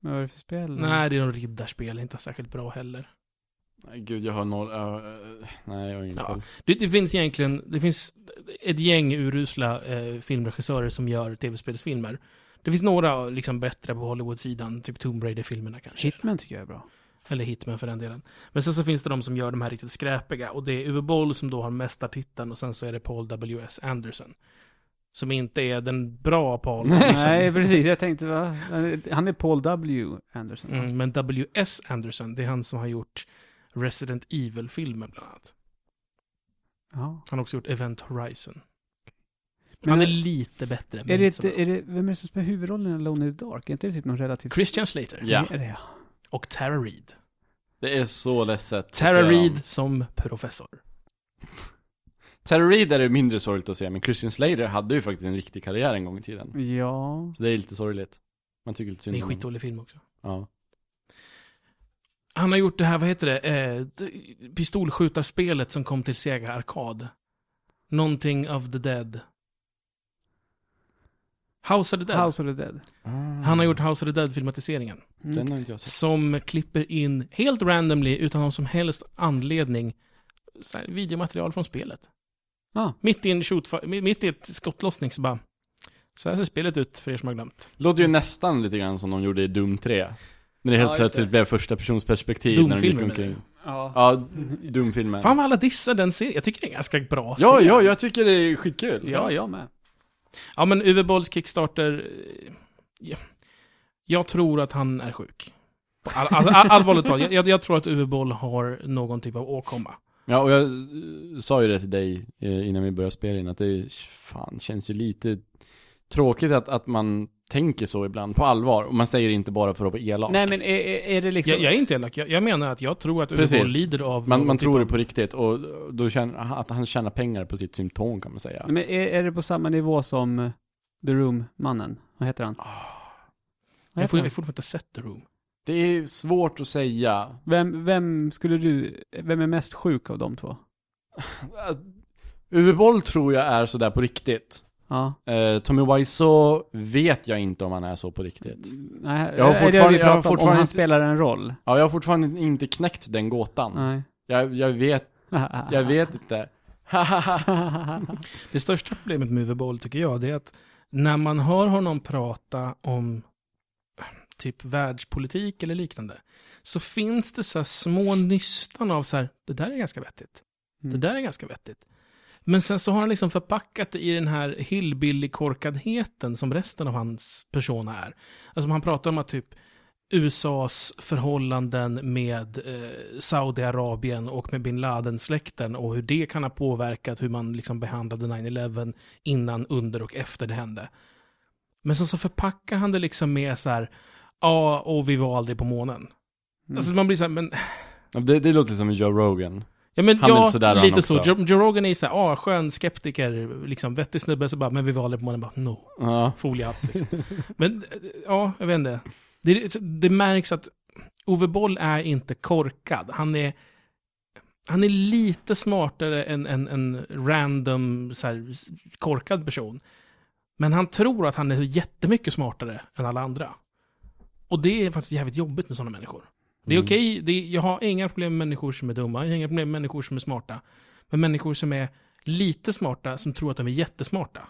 Vad var det för spel? Nej, det är något riddarspel, inte särskilt bra heller. Nej, gud, jag har noll... Uh, nej, jag har ingen Ja. koll. Det, det finns egentligen, det finns ett gäng urusla eh, filmregissörer som gör tv-spelsfilmer. Det finns några liksom bättre på Hollywood-sidan, typ Tomb Raider-filmerna kanske. Hitman tycker jag är bra. Eller Hitman för den delen. Men sen så finns det de som gör de här riktigt skräpiga. Och det är Uwe Boll som då har mästartiteln och sen så är det Paul W.S. Anderson. Som inte är den bra Paul Anderson. Nej, precis. Jag tänkte, va? Han är Paul W. Anderson. Mm, men W.S. Anderson, det är han som har gjort Resident Evil-filmen bland annat. Ja. Han har också gjort Event Horizon. Men han är lite bättre. Är det, inte är det, vem är det som spelar huvudrollen i Alone in the Dark? Är inte det typ någon relativt... Christian Slater. Ja. Det. Och Tara Reid. Det är så ledset. Tara. Reid som professor. Tara Reid är det mindre sorgligt att se, men Christian Slater hade ju faktiskt en riktig karriär en gång i tiden. Ja. Så det är lite sorgligt. Man tycker lite Det synd är en skitdålig film också. Ja. Han har gjort det här, vad heter det? Eh, pistolskjutarspelet som kom till Sega Arkad. Någonting of the Dead. House of the Dead. House of the Dead. Han har gjort House of the Dead-filmatiseringen. Mm. Den har jag sett. Som klipper in, helt randomly, utan någon som helst anledning, så här, videomaterial från spelet. Ah. Mitt i en shoot, mitt i ett skottlossning så bara, så här ser spelet ut för er som har glömt. Låter ju nästan lite grann som de gjorde i Doom 3. När det Ja, helt just plötsligt det. blev första persons perspektiv när de gick omkring. Ja. Ja, Doom-filmen. Fan vad alla dissar den serien. Jag tycker det är en ganska bra Ja, serie. ja, jag tycker det är skitkul. Ja, jag med. Ja, men Uwe Bolls Kickstarter... eh, ja. Jag tror att han är sjuk. All, all, all, allvarligt talat, jag, jag tror att Uwe Boll har någon typ av åkomma. Ja, och jag eh, sa ju det till dig eh, innan vi började spela in, att det fan känns ju lite tråkigt att, att man tänker så ibland, på allvar. Och man säger det inte bara för att vara elak. Nej, men är, är, det liksom... Jag, jag är inte elak, jag, jag menar att jag tror att. Boll lider av... man, man typ tror det på riktigt, och då känner att han tjänar pengar på sitt symptom kan man säga. Men är, är det på samma nivå som The Room-mannen? Vad heter han? Vad Jag heter får, jag han? får fortfarande inte sett The Room. Det är svårt att säga. Vem, vem skulle du... Vem är mest sjuk av de två? Uwe Boll tror jag är sådär på riktigt. Ja. Eh, Tommy Wiseau vet jag inte om han är så på riktigt. Nej, Jag har det fortfarande- jag har pratar om, om fortfarande han inte- spelar en roll? Ja, jag har fortfarande inte knäckt den gåtan. Nej. Jag, jag vet, jag vet inte. Det största problemet med Uwe Boll tycker jag, det är att när man hör honom prata om typ världspolitik eller liknande, så finns det så här små nystan av så här, det där är ganska vettigt. Det Mm. där är ganska vettigt. Men sen så har han liksom förpackat det i den här hillbilly-korkadheten som resten av hans persona är. Alltså han pratar om att typ USAs förhållanden med eh, Saudiarabien och med bin Laden-släkten och hur det kan ha påverkat hur man liksom behandlade 9-11 innan, under och efter det hände. Men sen så förpackar han det liksom med så här, ja, och vi var aldrig på månen. Mm. Alltså man blir så här, men Det, det låter som Joe Rogan. Ja men Han är ja, lite sådär han lite så. Joe, Joe Rogan är ju såhär, ah, skön skeptiker, liksom vettig snubbe, så bara, men vi var aldrig på månen, bara, no, Ja. foliehatt liksom. Men, eh, ja, jag vet inte. Det, det märks att Ove Boll är inte korkad. Han är, han är lite smartare än en, en random, så här, korkad person. Men han tror att han är jättemycket smartare än alla andra. Och det är faktiskt jävligt jobbigt med sådana människor. Det är Mm. okej, är- jag har inga problem med människor som är dumma, jag har inga problem med människor som är smarta. Men människor som är lite smarta, som tror att de är jättesmarta,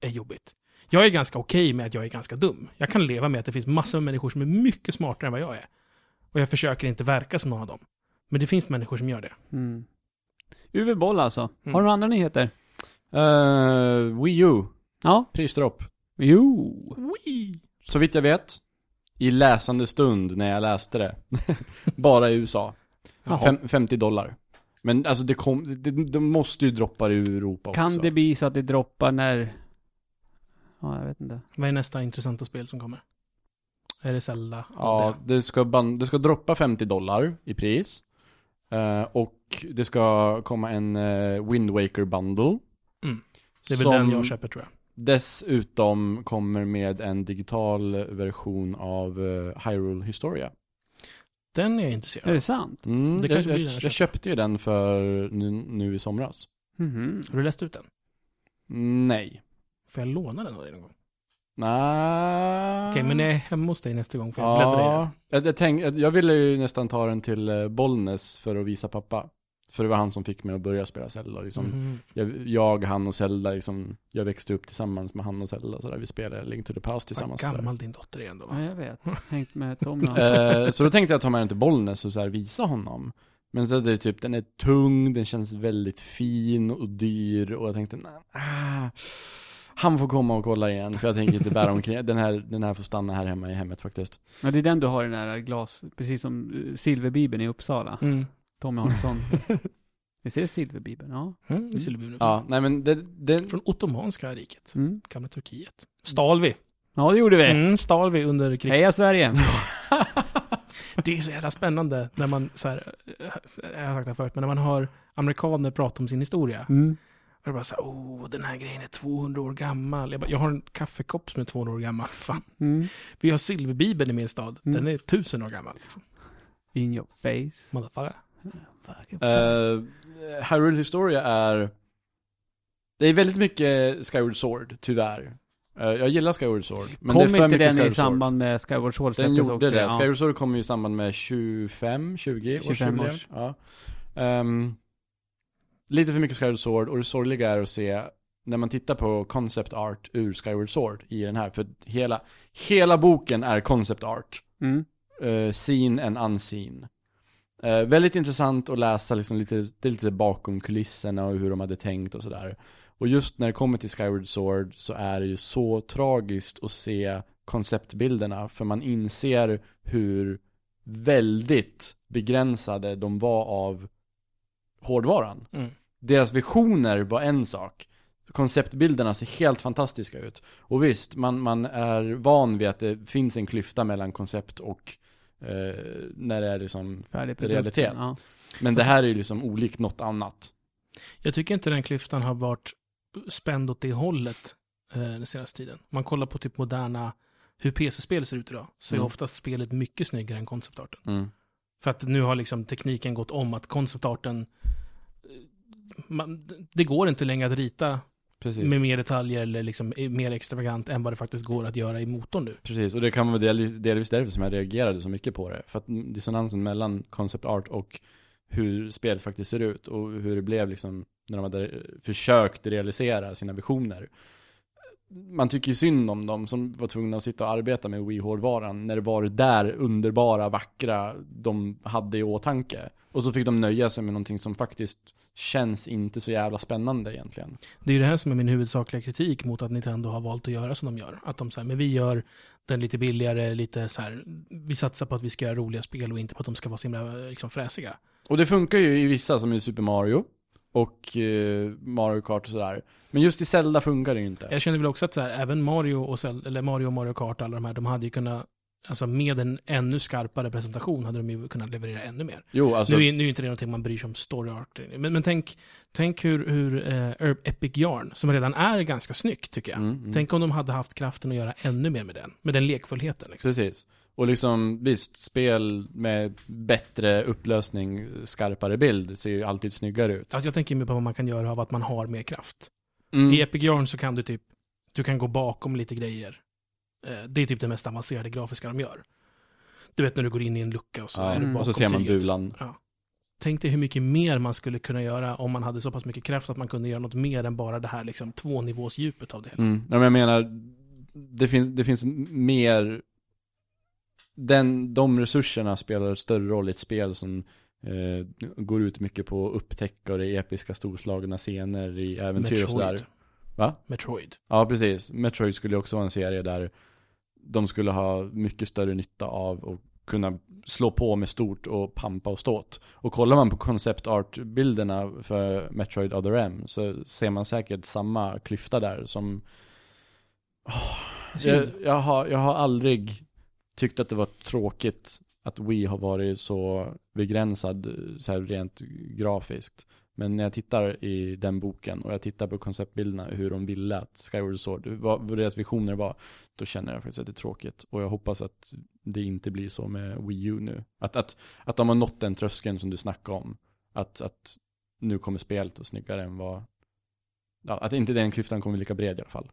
är jobbigt. Jag är ganska okej med att jag är ganska dum. Jag kan leva med att det finns massor med människor som är mycket smartare än vad jag är. Och jag försöker inte verka som någon av dem. Men det finns människor som gör det. Mm. Uwe Boll alltså. Mm. Har du några andra nyheter? Uh, Wii U, Ja. prisdropp. Jo. Wee. Så vitt jag vet, i läsande stund när jag läste det, bara i USA. Fem, 50 dollar. Men alltså det kom, det, det måste ju droppa i Europa Kan också. det bli så att det droppar när... Ja, jag vet inte. Vad är nästa intressanta spel som kommer? Är det Zelda? Ja, det ska, ban- det ska droppa 50 dollar i pris. Eh, och det ska komma en uh, Wind Waker bundle. Mm. Det är väl den jag köper tror jag. Dessutom kommer med en digital version av uh, Hyrule Historia. Den är jag Är intresserad det av. sant? Mm, Det jag, kanske jag, jag jag köpte ju den för nu, nu i somras. Mhm. Har du läst ut den? Nej. Får jag låna den av dig någon gång? Nej. Okej, men när jag är hemma hos dig nästa gång får jag bläddra i den. Ja, jag, jag, tänk, jag ville ju nästan ta den till eh, Bollnäs för att visa pappa. För det var han som fick mig att börja spela Zelda liksom. Mhm. jag, jag, han och Zelda liksom, jag växte upp tillsammans med han och Zelda så där. Vi spelade Link to the Past Vad tillsammans. där. gammal din dotter är ändå Ja, va? jag vet. Hängt med Tommy. Eh, så då tänkte jag ta med den till Bollnäs och så här visa honom. Men så är det typ, den är tung, den känns väldigt fin och dyr och jag tänkte, nej, ah, han får komma och kolla igen för jag tänker inte bära omkring, den här, den här får stanna här hemma i hemmet faktiskt. Ja, det är den du har i den här glas, precis som eh, Silverbibeln i Uppsala. Mm. Tommy sån. Visst är det Silverbibeln? Ja. Mm, det skulle bli Ja, nej men det, den, Från Ottomanska riket, Mm. gamla Turkiet. Stal vi. Ja, det gjorde vi. Mm, stal vi under krigs... Heja Sverige! Det är så jävla spännande när man, så här, eh, jag har sagt det förut, men när man hör amerikaner prata om sin historia. Mm. Och det bara så här, oh, den här grejen är 200 år gammal. Jag, bara, jag har en kaffekopp som är 200 år gammal. Fan. Mm. Vi har silverbibeln i min stad. Den Mm. är 1000 år gammal. Liksom. In your face. Motherfucker. Uh, Hyrule Historia är, det är väldigt mycket Skyward Sword, tyvärr. Eh, jag gillar Skyward Sword. Men Kom det är för inte den i Skyward Sword. samband med Skyward Sword Den gjorde också? det. Ja. Skyward Sword kom ju i samband med 25, 20 25 årsjubileum. års. Ja. Ehm, lite för mycket Skyward Sword och det sorgliga är att se när man tittar på concept art ur Skyward Sword i den här, för hela, hela boken är concept art. Mm. Uh, seen and unseen. Eh, väldigt intressant att läsa liksom lite, lite bakom kulisserna och hur de hade tänkt och sådär. Och just när det kommer till Skyward Sword så är det ju så tragiskt att se konceptbilderna, för man inser hur väldigt begränsade de var av hårdvaran. Mm. Deras visioner var en sak. Konceptbilderna ser helt fantastiska ut. Och visst, man, man är van vid att det finns en klyfta mellan koncept och när det är liksom Färdig Realitet. Ja. Men det här är ju liksom olikt något annat. Jag tycker inte den klyftan har varit spänd åt det hållet eh, den senaste tiden. Man kollar på typ moderna, hur PC-spel ser ut idag, så är Mm. oftast spelet mycket snyggare än konceptarten. Mm. För att nu har liksom tekniken gått om att konceptarten, eh, man, det går inte längre att rita Precis. med mer detaljer eller liksom är mer extravagant än vad det faktiskt går att göra i motorn nu. Precis, och det kan vara delvis, delvis därför som jag reagerade så mycket på det. För att dissonansen mellan concept art och hur spelet faktiskt ser ut och hur det blev liksom när de hade försökt realisera sina visioner. Man tycker ju synd om dem som var tvungna att sitta och arbeta med Wii-hårdvaran när det var det där underbara, vackra de hade i åtanke. Och så fick de nöja sig med någonting som faktiskt känns inte så jävla spännande egentligen. Det är ju det här som är min huvudsakliga kritik mot att Nintendo har valt att göra som de gör. Att de säger, men vi gör den lite billigare, lite så här, vi satsar på att vi ska göra roliga spel och inte på att de ska vara så himla liksom, fräsiga. Och det funkar ju i vissa som i Super Mario och eh, Mario Kart och sådär. Men just i Zelda funkar det ju inte. Jag känner väl också att så här, även Mario och, Zel- eller Mario och Mario Kart, alla de här, de hade ju kunnat, alltså med en ännu skarpare presentation hade de ju kunnat leverera ännu mer. Jo, alltså. nu, är, nu är inte det någonting man bryr sig om story arc. Men, men tänk, tänk hur, hur eh, Epic Yarn, som redan är ganska snyggt tycker jag. Mm, mm. Tänk om de hade haft kraften att göra ännu mer med den. Med den lekfullheten. Liksom. Precis. Och liksom, visst, spel med bättre upplösning, skarpare bild ser ju alltid snyggare ut. Alltså jag tänker mer på vad man kan göra av att man har mer kraft. Mm. I Epic Yarn så kan du typ, du kan gå bakom lite grejer. Eh, det är typ det mest avancerade grafiska de gör. Du vet när du går in i en lucka och så Ja, är du bakom och så ser man tyget. bulan. Tänk dig hur mycket mer man skulle kunna göra om man hade så pass mycket kraft att man kunde göra något mer än bara det här liksom tvånivåsdjupet av det hela. Mm. Ja, men jag menar, det finns, det finns mer, den, de resurserna spelar större roll i ett spel som eh, går ut mycket på att upptäcka och det är episka storslagna scener i äventyr och sådär. Va? Metroid. Ja, precis. Metroid skulle också vara en serie där de skulle ha mycket större nytta av att kunna slå på med stort och pampa och ståt. Och kollar man på concept art-bilderna för Metroid Other M så ser man säkert samma klyfta där som Synd. jag, jag, har, jag har aldrig tyckt att det var tråkigt att Wii har varit så begränsad så här rent grafiskt. Men när jag tittar i den boken och jag tittar på konceptbilderna, hur de ville att Skyward Sword, vad, vad deras visioner var, då känner jag faktiskt att det är tråkigt. Och jag hoppas att det inte blir så med Wii U nu. Att, att, att de har nått den tröskeln som du snackade om. Att, att nu kommer spelet och snyggare än vad, ja, att inte den klyftan kommer bli lika bred i alla fall.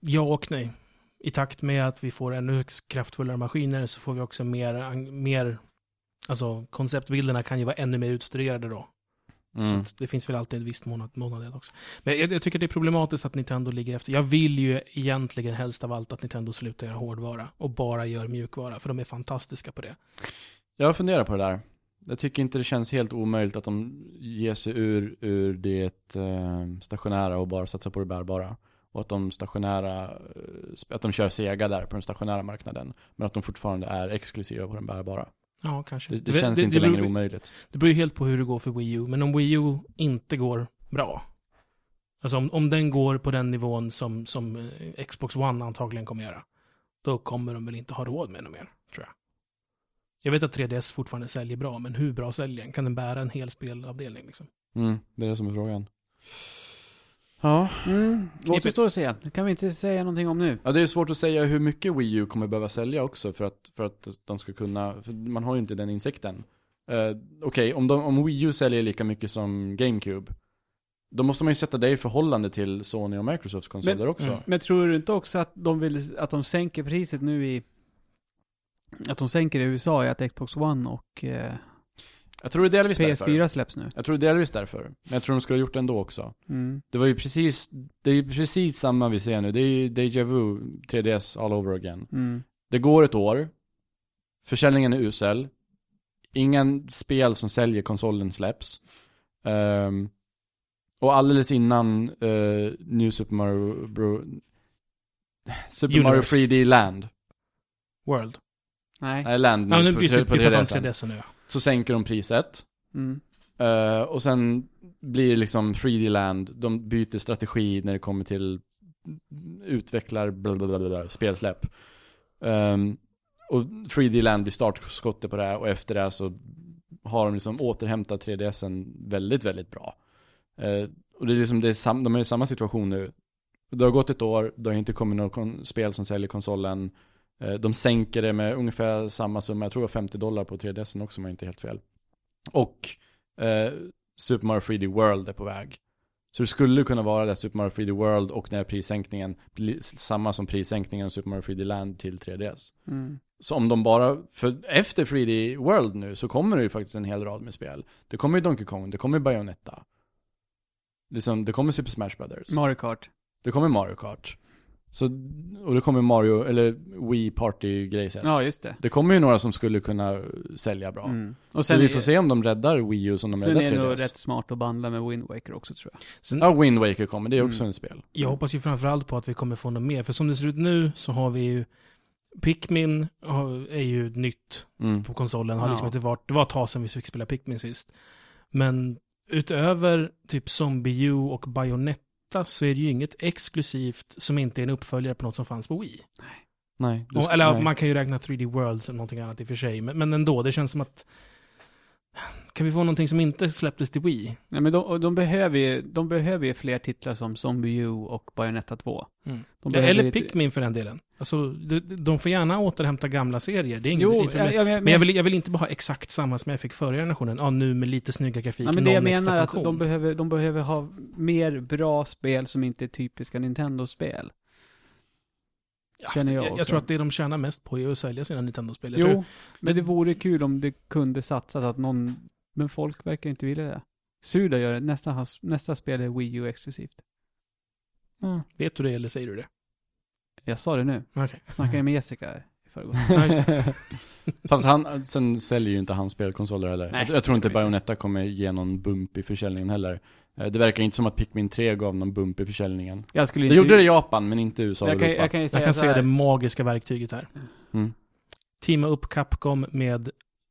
Ja och nej. I takt med att vi får ännu kraftfullare maskiner så får vi också mer, mer Alltså konceptbilderna kan ju vara ännu mer utstuderade då. Så Mm. att det finns väl alltid ett visst månad, månad också. Men jag, jag tycker det är problematiskt att Nintendo ligger efter. Jag vill ju egentligen helst av allt att Nintendo slutar göra hårdvara och bara gör mjukvara, för de är fantastiska på det. Jag funderar på det där. Jag tycker inte det känns helt omöjligt att de ger sig ur, ur det eh, stationära och bara satsar på det bärbara. Och att de stationära, eh, att de kör Sega där på den stationära marknaden. Men att de fortfarande är exklusiva på den bärbara. Ja, kanske. Det, det känns inte det längre beror, omöjligt. Det beror ju helt på hur det går för Wii U, men om Wii U inte går bra, alltså om, om den går på den nivån som, som eh, Xbox One antagligen kommer göra, då kommer de väl inte ha råd med något mer, tror jag. Jag vet att 3DS fortfarande säljer bra, men hur bra säljer den? Kan den bära en hel spelavdelning liksom? Mm, det är det som är frågan. Ja. Mm, återstår att se. Det kan vi inte säga någonting om nu. Ja, det är svårt att säga hur mycket Wii U kommer behöva sälja också för att, för att de ska kunna, för man har ju inte den insikten. Uh, Okej, om, de- om Wii U säljer lika mycket som GameCube, då måste man ju sätta det i förhållande till Sony och Microsofts konsoler Men- också. mm. Men tror du inte också att de vill, att de sänker priset nu i, att de sänker i USA i att Xbox One och eh, Jag tror det är delvis därför. PS4 släpps nu? Jag tror det är delvis därför. Men jag tror de skulle ha gjort det ändå också. Mm. Det var ju precis, det är ju precis samma vi ser nu. Det är ju Deja Vu 3DS all over again. Mm. Det går ett år. Försäljningen är usel. Ingen spel som säljer konsolen släpps. Ehm, och alldeles innan uh, New Super Mario Bro... Super Mario Universe. 3D Land. World. Nej. Nej, Land Ja, nu byter vi på vi pratar om 3DS. 3DS nu ja. Så sänker de priset. Mm. Eh, och sen blir liksom 3D Land, de byter strategi när det kommer till utvecklar bla bla bla bla, bla, spelsläpp. Ehm, och 3D Land blir startskottet på det här och efter det så har de liksom återhämtat 3DSen väldigt, väldigt bra. Eh, och det är liksom, det är sam, de är i samma situation nu. Det har gått ett år, det har inte kommit något kon- spel som säljer konsolen. Eh, de sänker det med ungefär samma summa, jag tror det var 50 dollar på 3DSen också om jag inte är helt fel. Och eh, Super Mario 3D World är på väg. Så det skulle kunna vara det Super Mario 3D World och den här prissänkningen blir samma som prissänkningen av Super Mario 3D Land till 3DS. Mm. Så om de bara, för efter 3D World nu så kommer det ju faktiskt en hel rad med spel. Det kommer ju Donkey Kong, det kommer ju Bayonetta. Liksom, det kommer Super Smash Brothers. Mario Kart. det kommer Mario Kart. Så, och det kommer Mario, eller Wii Party-grejset. Ja, just det. Det kommer ju några som skulle kunna sälja bra. Mm. Och Så sen, vi får se om de räddar Wii U som de sen räddar är det 3DS. nog rätt smart att bandla med Wind Waker också tror jag. Sen, Ja, Wind Waker kommer, det är också Mm. en spel. Jag hoppas ju framförallt på att vi kommer få något mer, för som det ser ut nu så har vi ju Pikmin är ju nytt Mm. på konsolen, har liksom Ja. inte varit, det var ett tag sedan vi fick spela Pikmin sist. Men utöver typ Zombie U och Bayonetta så är det ju inget exklusivt som inte är en uppföljare på något som fanns på Wii. Nej. det Och, eller nej. man kan ju räkna 3D World som någonting annat i och för sig, men, men ändå, det känns som att kan vi få någonting som inte släpptes till Wii? Nej men de, de, behöver ju, de behöver ju fler titlar som Zombie U och Bayonetta 2. Mm. De Eller lite- Pikmin för den delen. Alltså, de, de får gärna återhämta gamla serier. Det är inget, Jo, jag, jag, Men jag vill, jag vill inte bara ha exakt samma som jag fick förra generationen. Ja, nu med lite snyggare grafik, ja, men det jag menar är att de behöver, de behöver ha mer bra spel som inte är typiska Nintendo-spel. Känner jag jag, jag tror att det de tjänar mest på är att sälja sina Nintendo-spel. Jag tror- Jo, men det vore kul om det kunde satsas att någon, men folk verkar inte vilja det. Suda gör det, nästa, nästa spel är Wii U exklusivt. Vet du det eller säger du det? Jag sa det nu. Okej. Jag snackade med Jessica här i förrgår. Fast han, sen säljer ju inte han spelkonsoler heller. Nej, jag, jag tror inte. Bayonetta kommer ge någon bump i försäljningen heller. Eh, Det verkar inte som att Pikmin 3 gav någon bump i försäljningen. Jag skulle Det gjorde det i Japan, men inte i USA och jag kan, Europa. jag kan Jag kan se det magiska verktyget här. Mm. Teama upp Capcom med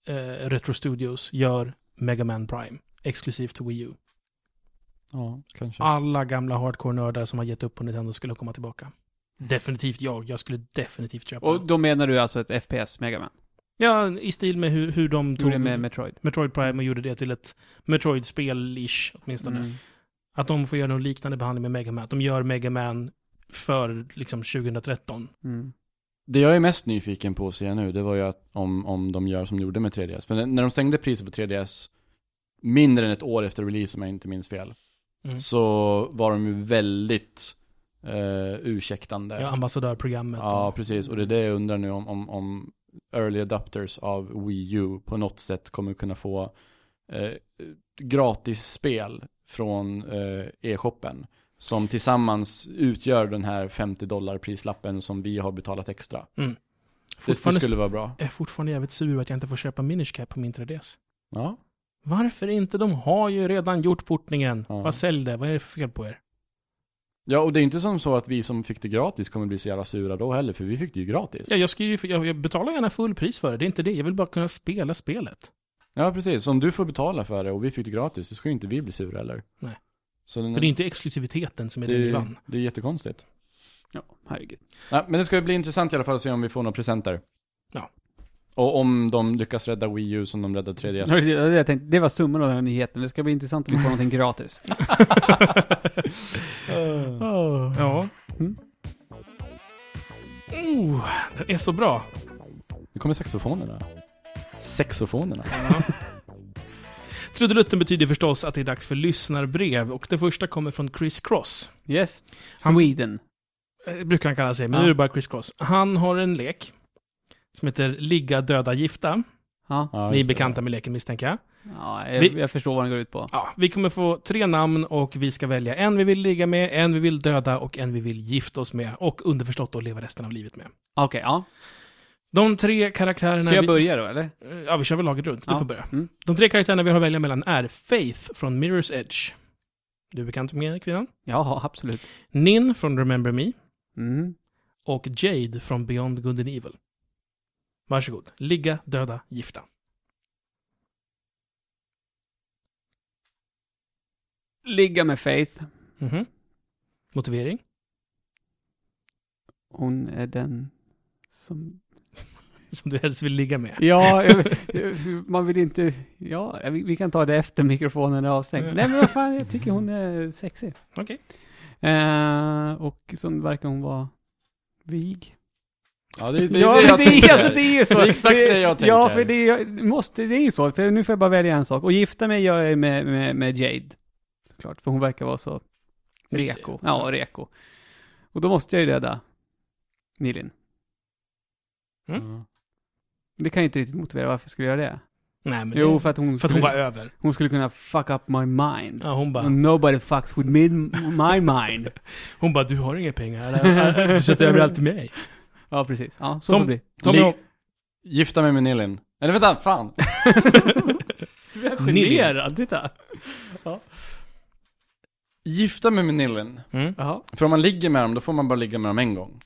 eh, Retro Studios, gör Mega Man Prime. Exklusivt till Wii U. Ja, kanske. Alla gamla hardcore-nördar som har gett upp på Nintendo skulle komma tillbaka. Definitivt jag. Jag skulle definitivt köpa Och då menar du alltså ett FPS Megaman? Ja, i stil med hur, hur de Tog det med Metroid? Metroid Prime och gjorde det till ett Metroid-spel-ish åtminstone. Mm. Att de får göra någon liknande behandling med Mega Man. Att de gör Mega Man för liksom 2013. Mm. Det jag är mest nyfiken på att se nu, det var ju att om, om de gör som de gjorde med 3DS. För när- de stängde priset på 3DS, mindre än ett år efter release om jag inte minns fel, Mm. så var de ju väldigt uh, ursäktande. Ja, ambassadörprogrammet. Ja, precis. Och det är det jag undrar nu om, om, om early adopters av Wii U på något sätt kommer kunna få eh, gratis spel från eh, e-shoppen. Som tillsammans utgör den här 50 dollar prislappen som vi har betalat extra. Mm. Det, det skulle vara bra. jag är fortfarande jävligt sur att jag inte får köpa Minish Cap på min 3DS. Ja. Varför inte? De har ju redan gjort portningen. Ja. Vad sälj det? Vad är det för fel på er? Ja, och det är inte som så att vi som fick det gratis kommer bli så jävla sura då heller, för vi fick det ju gratis. Ja, jag, ska ju, jag, jag betalar gärna full pris för det. Det är inte det. Jag vill bara kunna spela spelet. Ja, precis. Om du får betala för det och vi fick det gratis, så ska ju inte vi bli sura eller? Nej. Så den, För det är inte exklusiviteten som är det, det, är, vann. det är jättekonstigt. Ja, herregud. Nej, men det ska ju bli intressant i alla fall att se om vi får några presenter. Ja. Och om de lyckas rädda Wii U som de räddade 3DS. Det, jag tänkte, det var summan av den här nyheten. Det ska bli intressant om vi får någonting gratis. Ja. Mm. Oh, den är så bra. Nu kommer saxofonerna. Saxofonerna. Trudelutten betyder förstås att det är dags för lyssnarbrev och det första kommer från Chris Cross. Yes. Han- Sweden. Eh, brukar han kalla sig, men Ja. nu är det bara Chris Cross. Han har en lek som heter Ligga, döda, gifta. Ja. Ni är bekanta med leken misstänker jag. Ja, jag, Vi- jag förstår vad den går ut på. Ja, vi kommer få tre namn och vi ska välja en vi vill ligga med, en vi vill döda och en vi vill gifta oss med. Och underförstått att leva resten av livet med. Okej, ja. De tre karaktärerna... Ska jag börja då, eller? Ja, vi kör väl laget runt. Du Ja. får börja. Mm. De tre karaktärerna vi har att välja mellan är Faith från Mirror's Edge. Du är bekant med kvinnan? Ja, absolut. Nin från Remember Me. Mm. Och Jade från Beyond Good and Evil. Varsågod. Ligga, döda, gifta. Ligga med Faith. Mhm. Motivering? Hon är den som... Som du helst vill ligga med. Ja, man vill inte... Ja, vi, kan ta det efter mikrofonen är avstängd. Nej, men vad fan, jag tycker hon är sexig. Okej. Eh, och så verkar hon vara vig. Ja, det, det, ja, det det, är, alltså, det är ju så. Det är exakt det jag tänker. Ja, för det måste, det är ju så. För nu får jag bara välja en sak. Och gifta mig gör jag med, med, med Jade. Såklart, för hon verkar vara så reko. Ja, reko. Och då måste jag ju döda Nilin. Mm. Det kan jag inte riktigt motivera varför jag skulle göra det. Nej, men Jo, för att hon för att skulle, hon var över. hon skulle kunna fuck up my mind. Ja, hon bara, nobody fucks with me, my mind. hon bara, du har inga pengar. eller? Du sätter över allt till mig. Ja, precis. Ja, så Tom- får det bli. Tommy, Lig- Gifta mig med Nilin. Eller vänta, fan. Du är generad, titta. Gifta mig med Nilin. mm. Jaha. För om man ligger med dem, då får man bara ligga med dem en gång.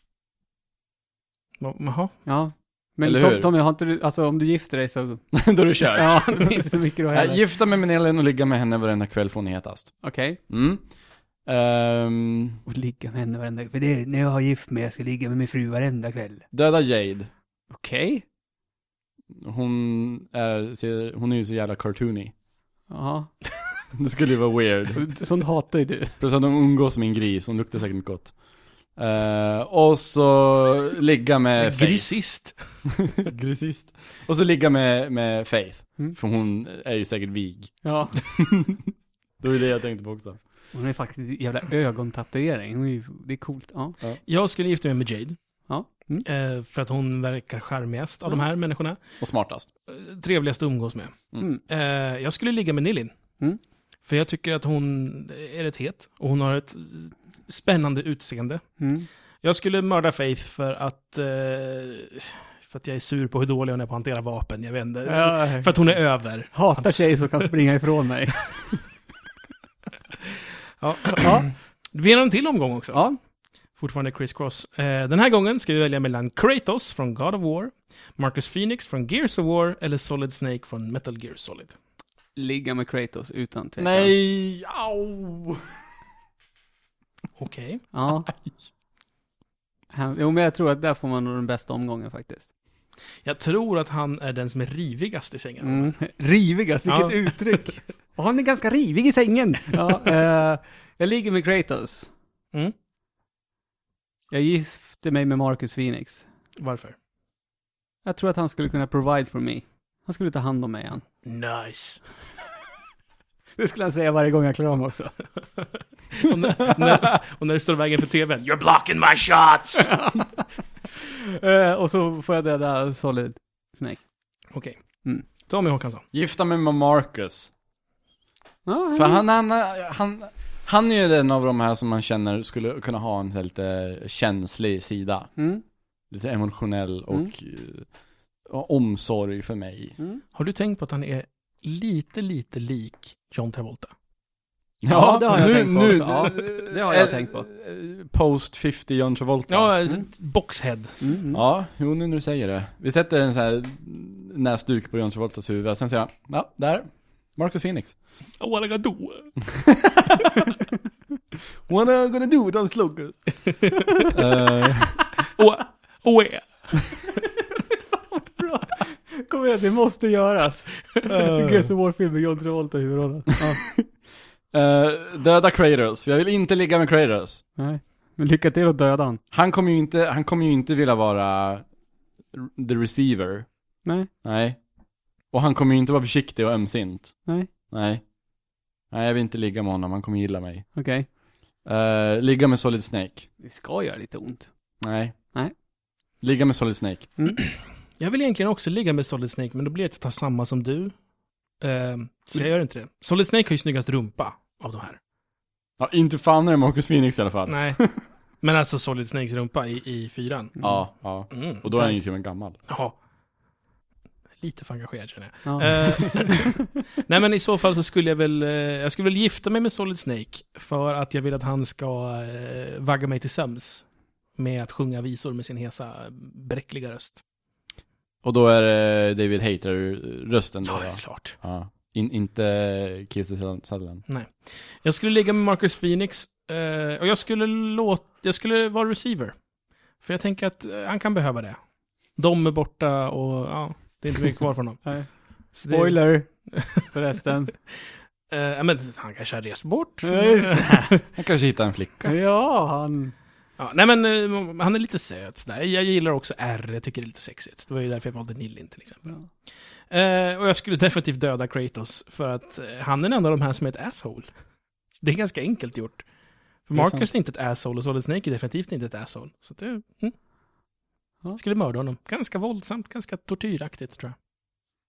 Jaha. Ja. Men Eller Tom, hur? Tommy, har inte du, alltså om du gifter dig så, då är det kört. ja, det är inte så mycket då Ja, heller. gifta mig med Nilin och ligga med henne varenda kväll får hon hetast. Okej. Mm. Ehm, Och ligga med henne varenda, för det är när jag har gift mig, jag ska ligga med min fru varenda kväll. döda Jade. Okej. Hon är, ser, hon är ju så jävla cartoony. Jaha. Det skulle ju vara weird. Sånt hatar ju du. Plus att hon umgås med en gris, hon luktar säkert gott. Eh, och så ligga med Faith. Grisist. Grisist. Och så ligga med, med Faith. Mm. För hon är ju säkert vig. Ja. Det var det jag tänkte på också. Hon är faktiskt en jävla ögontatuering. Hon är ju, det är coolt. Ja. Jag skulle gifta mig med Jade. Ja. Mm. Eh, för att hon verkar charmigast av de här människorna. Och smartast. Eh, trevligast att umgås med. Mm. Eh, jag skulle ligga med Nilin. Mm. För jag tycker att hon är rätt het. Och hon har ett spännande utseende. Mm. Jag skulle mörda Faith för att... Eh, för att jag är sur på hur dålig hon är på att hantera vapen. Jag vet inte. Ja. För att hon är över. Hatar tjejer som kan springa ifrån mig. Ja. Ja. Vi har en till omgång också. Ja. Fortfarande Chris Cross. Eh, den här gången ska vi välja mellan Kratos från God of War, Marcus Phoenix från Gears of War eller Solid Snake från Metal Gear Solid. Ligga med Kratos utan tvekan. Nej, au! Okej. Ja. Han- Jo, men jag tror att där får man nog den bästa omgången faktiskt. Jag tror att han är den som är rivigast i sängen. Mm. Rivigast, vilket Ja. uttryck. Och han är ganska rivig i sängen. Ja, eh, jag ligger med Kratos. Mm. Jag gifte mig med Marcus Phoenix. Varför? Jag tror att han skulle kunna provide for me. Han skulle ta hand om mig han. Nice. Det skulle han säga varje gång jag klär om också. Och när, när, och när det står i vägen för tvn. You're blocking my shots! Eh, och så får jag döda Solid Snake. Okej. Mm. Tommy Håkansson. Gifta mig med Marcus. Ja, För han, han, han, han är ju den av de här som man känner skulle kunna ha en lite känslig sida. Mm. Lite emotionell och Mm. eh, och omsorg för mig. Mm. Har du tänkt på att han är lite, lite lik John Travolta? Ja, det har jag nu, tänkt på nu, också. Ja, det har jag tänkt på. eh, Post 50 John Travolta. Ja, Mm. boxhead. Mm. Mm. Ja, jo nu när du säger det. Vi sätter en sån här näsduk på John Travoltas huvud, och sen säger jag, ja, där. Marcus Phoenix. Oh, what I gotta do? What I gonna do without slogans? uh, Oh, oh yeah. Bra. Kom igen, det måste göras. Gears of War-film med John Travolta i huvudrollen. Ja. eh, döda Kratos, jag vill inte ligga med Kratos. Nej. Men lycka till att döda han. Han kommer ju inte, han kommer ju inte vilja vara the receiver. Nej. Nej. Och han kommer ju inte vara försiktig och ömsint. Nej. Nej. Nej, jag vill inte ligga med honom, han kommer gilla mig. Okej. Eh, ligga med Solid Snake. Det ska göra lite ont. Nej. Nej. Ligga med Solid Snake. Jag vill egentligen också ligga med Solid Snake, men då blir det att jag tar samma som du. Ehm, så jag gör inte det. Solid Snake har ju snyggast rumpa av de här. Ja, inte fan är det Marcus Phoenix i alla fall. Nej. Men alltså Solid Snakes rumpa i, i fyran. Ja, ja. Mm, Och då är han ju till och med gammal. Ja. Lite för engagerad känner jag. Ja. Eh, Nej men i så fall så skulle jag väl, eh, jag skulle väl gifta mig med Solid Snake för att jag vill att han ska eh, vagga mig till sömns. Med att sjunga visor med sin hesa, bräckliga röst. Och då är det David Hater-rösten då? Ja, klart. ja. In, inte Keith Sutherland. Jag skulle ligga med Marcus Phoenix eh, och jag skulle låta, jag skulle vara receiver. För jag tänker att eh, han kan behöva det. De är borta och ja, det är inte mycket kvar från honom. Nej. Spoiler. Förresten. Eh, men han kanske har rest bort. Ja, Han kanske hittar en flicka. ja, han... Ja, nej men eh, han är lite söt sådär. Jag gillar också R, jag tycker det är lite sexigt. Det var ju därför jag valde Nilin till exempel. Eh, och jag skulle definitivt döda Kratos för att eh, han är enda av de här som är ett asshole. Det är ganska enkelt gjort. För är Marcus sant. är inte ett asshole och Solid Snake är definitivt inte ett asshole. Så det, mm. Ja. Skulle mörda honom. Ganska våldsamt, ganska tortyraktigt tror jag.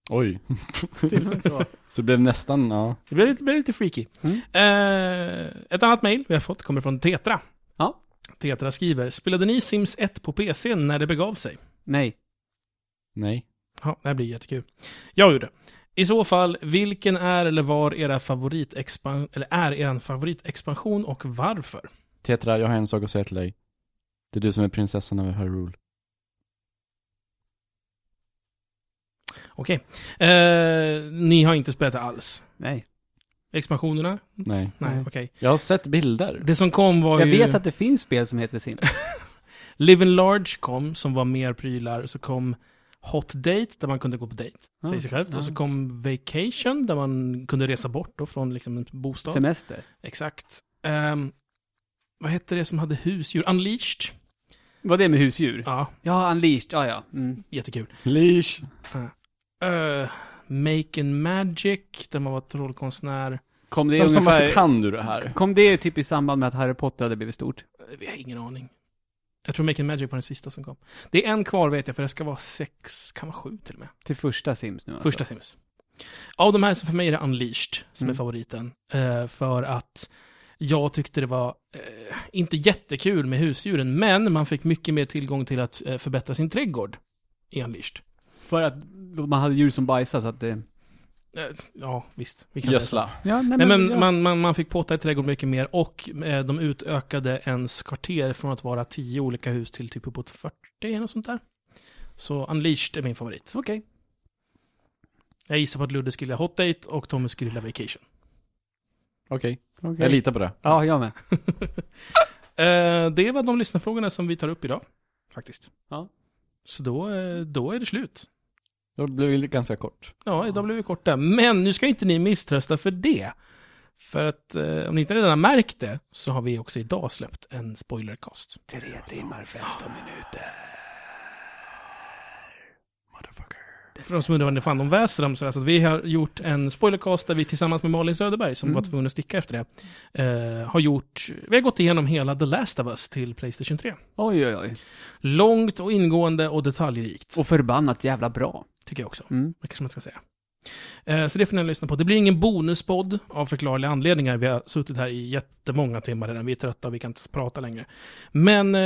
Oj. Så. Så det blev nästan, ja. Det blev lite, blev lite freaky. Mm. Ett annat mail vi har fått kommer från Tetra. Ja. Tetra skriver, spelade ni Sims 1 på PC när det begav sig? Nej. Nej. Ja, det här blir jättekul. Jag gjorde. I så fall, vilken är eller var era favoritexpan eller är er favoritexpansion och varför? Tetra, jag har en sak att säga till dig. Det är du som är prinsessan över Hyrule. Okej. Eh, ni har inte spelat det alls? Nej. Expansionerna? Nej. Nej, okej. Jag har sett bilder. Det som kom var Jag ju... vet att det finns spel som heter Sim. Live in Large kom, som var mer prylar. Så kom Hot Date, där man kunde gå på dejt. Ja, Säger sig självt. ja. Och så kom Vacation, där man kunde resa bort då från liksom en bostad. Semester. Exakt. Ehm, vad hette det som hade husdjur? Unleashed? Vad det med husdjur? Ja, Ja, Unleashed. Ja, ja. Mm. jättekul. Leash. Uh, Make and Magic, där man var trollkonstnär. Kom det Som, som varför ungefär... kan du det här? Kom det typ i samband med att Harry Potter hade blivit stort? Vi har ingen aning. Jag tror Make and Magic var den sista som kom. Det är en kvar vet jag, för det ska vara sex, kan vara sju till och med. Till första Sims nu alltså. Första Sims. Av de här så för mig är det Unleashed som Mm. är favoriten. Eh, för att jag tyckte det var, eh, inte jättekul med husdjuren, men man fick mycket mer tillgång till att eh, förbättra sin trädgård i Unleashed. För att man hade djur som bajsade så att det... Eh, ja, visst. Vi kan. Gödsla. Ja, Nej men ja. man, man, man fick påta i trädgården mycket mer och eh, de utökade ens kvarter från att vara 10 olika hus till typ uppåt 40 eller något sånt där. Så Unleashed är min favorit. Okej. Jag gissar på att Ludde skulle Hot Date och Tommy skulle Vacation. Okej. Okej. Jag litar på det. Ja, jag med. Eh, det var de lyssnarfrågorna som vi tar upp idag. Faktiskt. Ja. Så då, då är det slut. Då blev det ganska kort. Ja, idag blev vi korta. Men nu ska inte ni misströsta för det. För att eh, om ni inte redan har märkt det så har vi också idag släppt en spoilercast. Tre timmar, 15 minuter. Motherfucker. för de som undrar vad fan de väser dem, så alltså att vi har gjort en spoilercast där vi tillsammans med Malin Söderberg, som Mm. var tvungen att sticka efter det, eh, har gjort, vi har gått igenom hela The Last of Us till Playstation 3. Oj, oj, oj. Långt och ingående och detaljrikt, Och förbannat jävla bra. Tycker jag också. Mm. Det kanske man ska säga. Eh, Så det får ni lyssna på. Det blir ingen bonuspodd av förklarliga anledningar. Vi har suttit här i jättemånga timmar redan. Vi är trötta och vi kan inte prata längre. Men eh,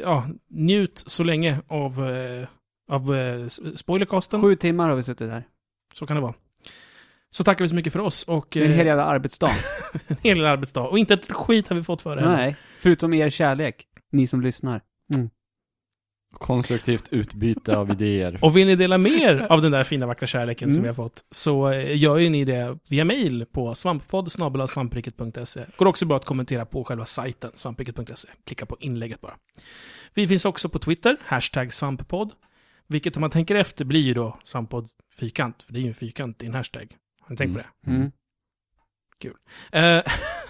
ja, njut så länge av, eh, av spoilercasten. Sju timmar har vi suttit här. Så kan det vara. Så tackar vi så mycket för oss och En hel jävla arbetsdag. en hel arbetsdag. Och inte ett skit har vi fått för det. Nej, förutom er kärlek. Ni som lyssnar. Konstruktivt utbyte av idéer. Och vill ni dela mer av den där fina vackra kärleken som Mm. vi har fått så eh, gör ju ni det via mail på svamppodd svampriket.se. Går också bra att kommentera på själva sajten svampriket.se. Klicka på inlägget bara. Vi finns också på Twitter, hashtag svamppodd. Vilket om man tänker efter blir ju då svamppodd fyrkant, för det är ju en fyrkant i en hashtag. Har ni tänkt på det? Mm. Eh,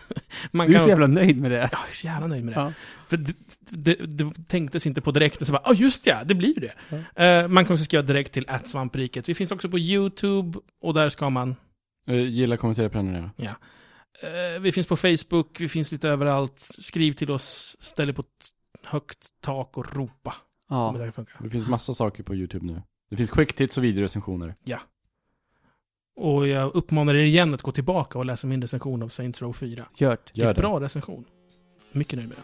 man Du är kan- så jävla nöjd med det. Ja, jag är så jävla nöjd med det. Ja. För det, det, det tänktes inte på direkt, och så bara, ja just ja, det blir det. Eh, man kan också skriva direkt till svampriket. Vi finns också på YouTube, och där ska man, Eh, Gilla, kommentera, prenumerera. eh, vi finns på Facebook, vi finns lite överallt. Skriv till oss, ställ er på högt tak och ropa. Ja. Det. Det finns massa saker på YouTube nu. Det finns quicktits och videorecensioner. Och jag uppmanar er igen att gå tillbaka och läsa min recension av Saints Row 4. Gjort. Det är Gör en det. bra recension. Mycket nöjd med det.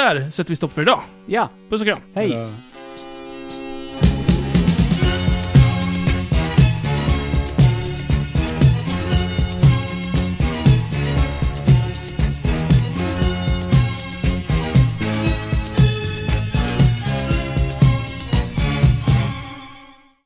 Där sätter vi stopp för idag. Ja, Puss och kram! hej. Ja.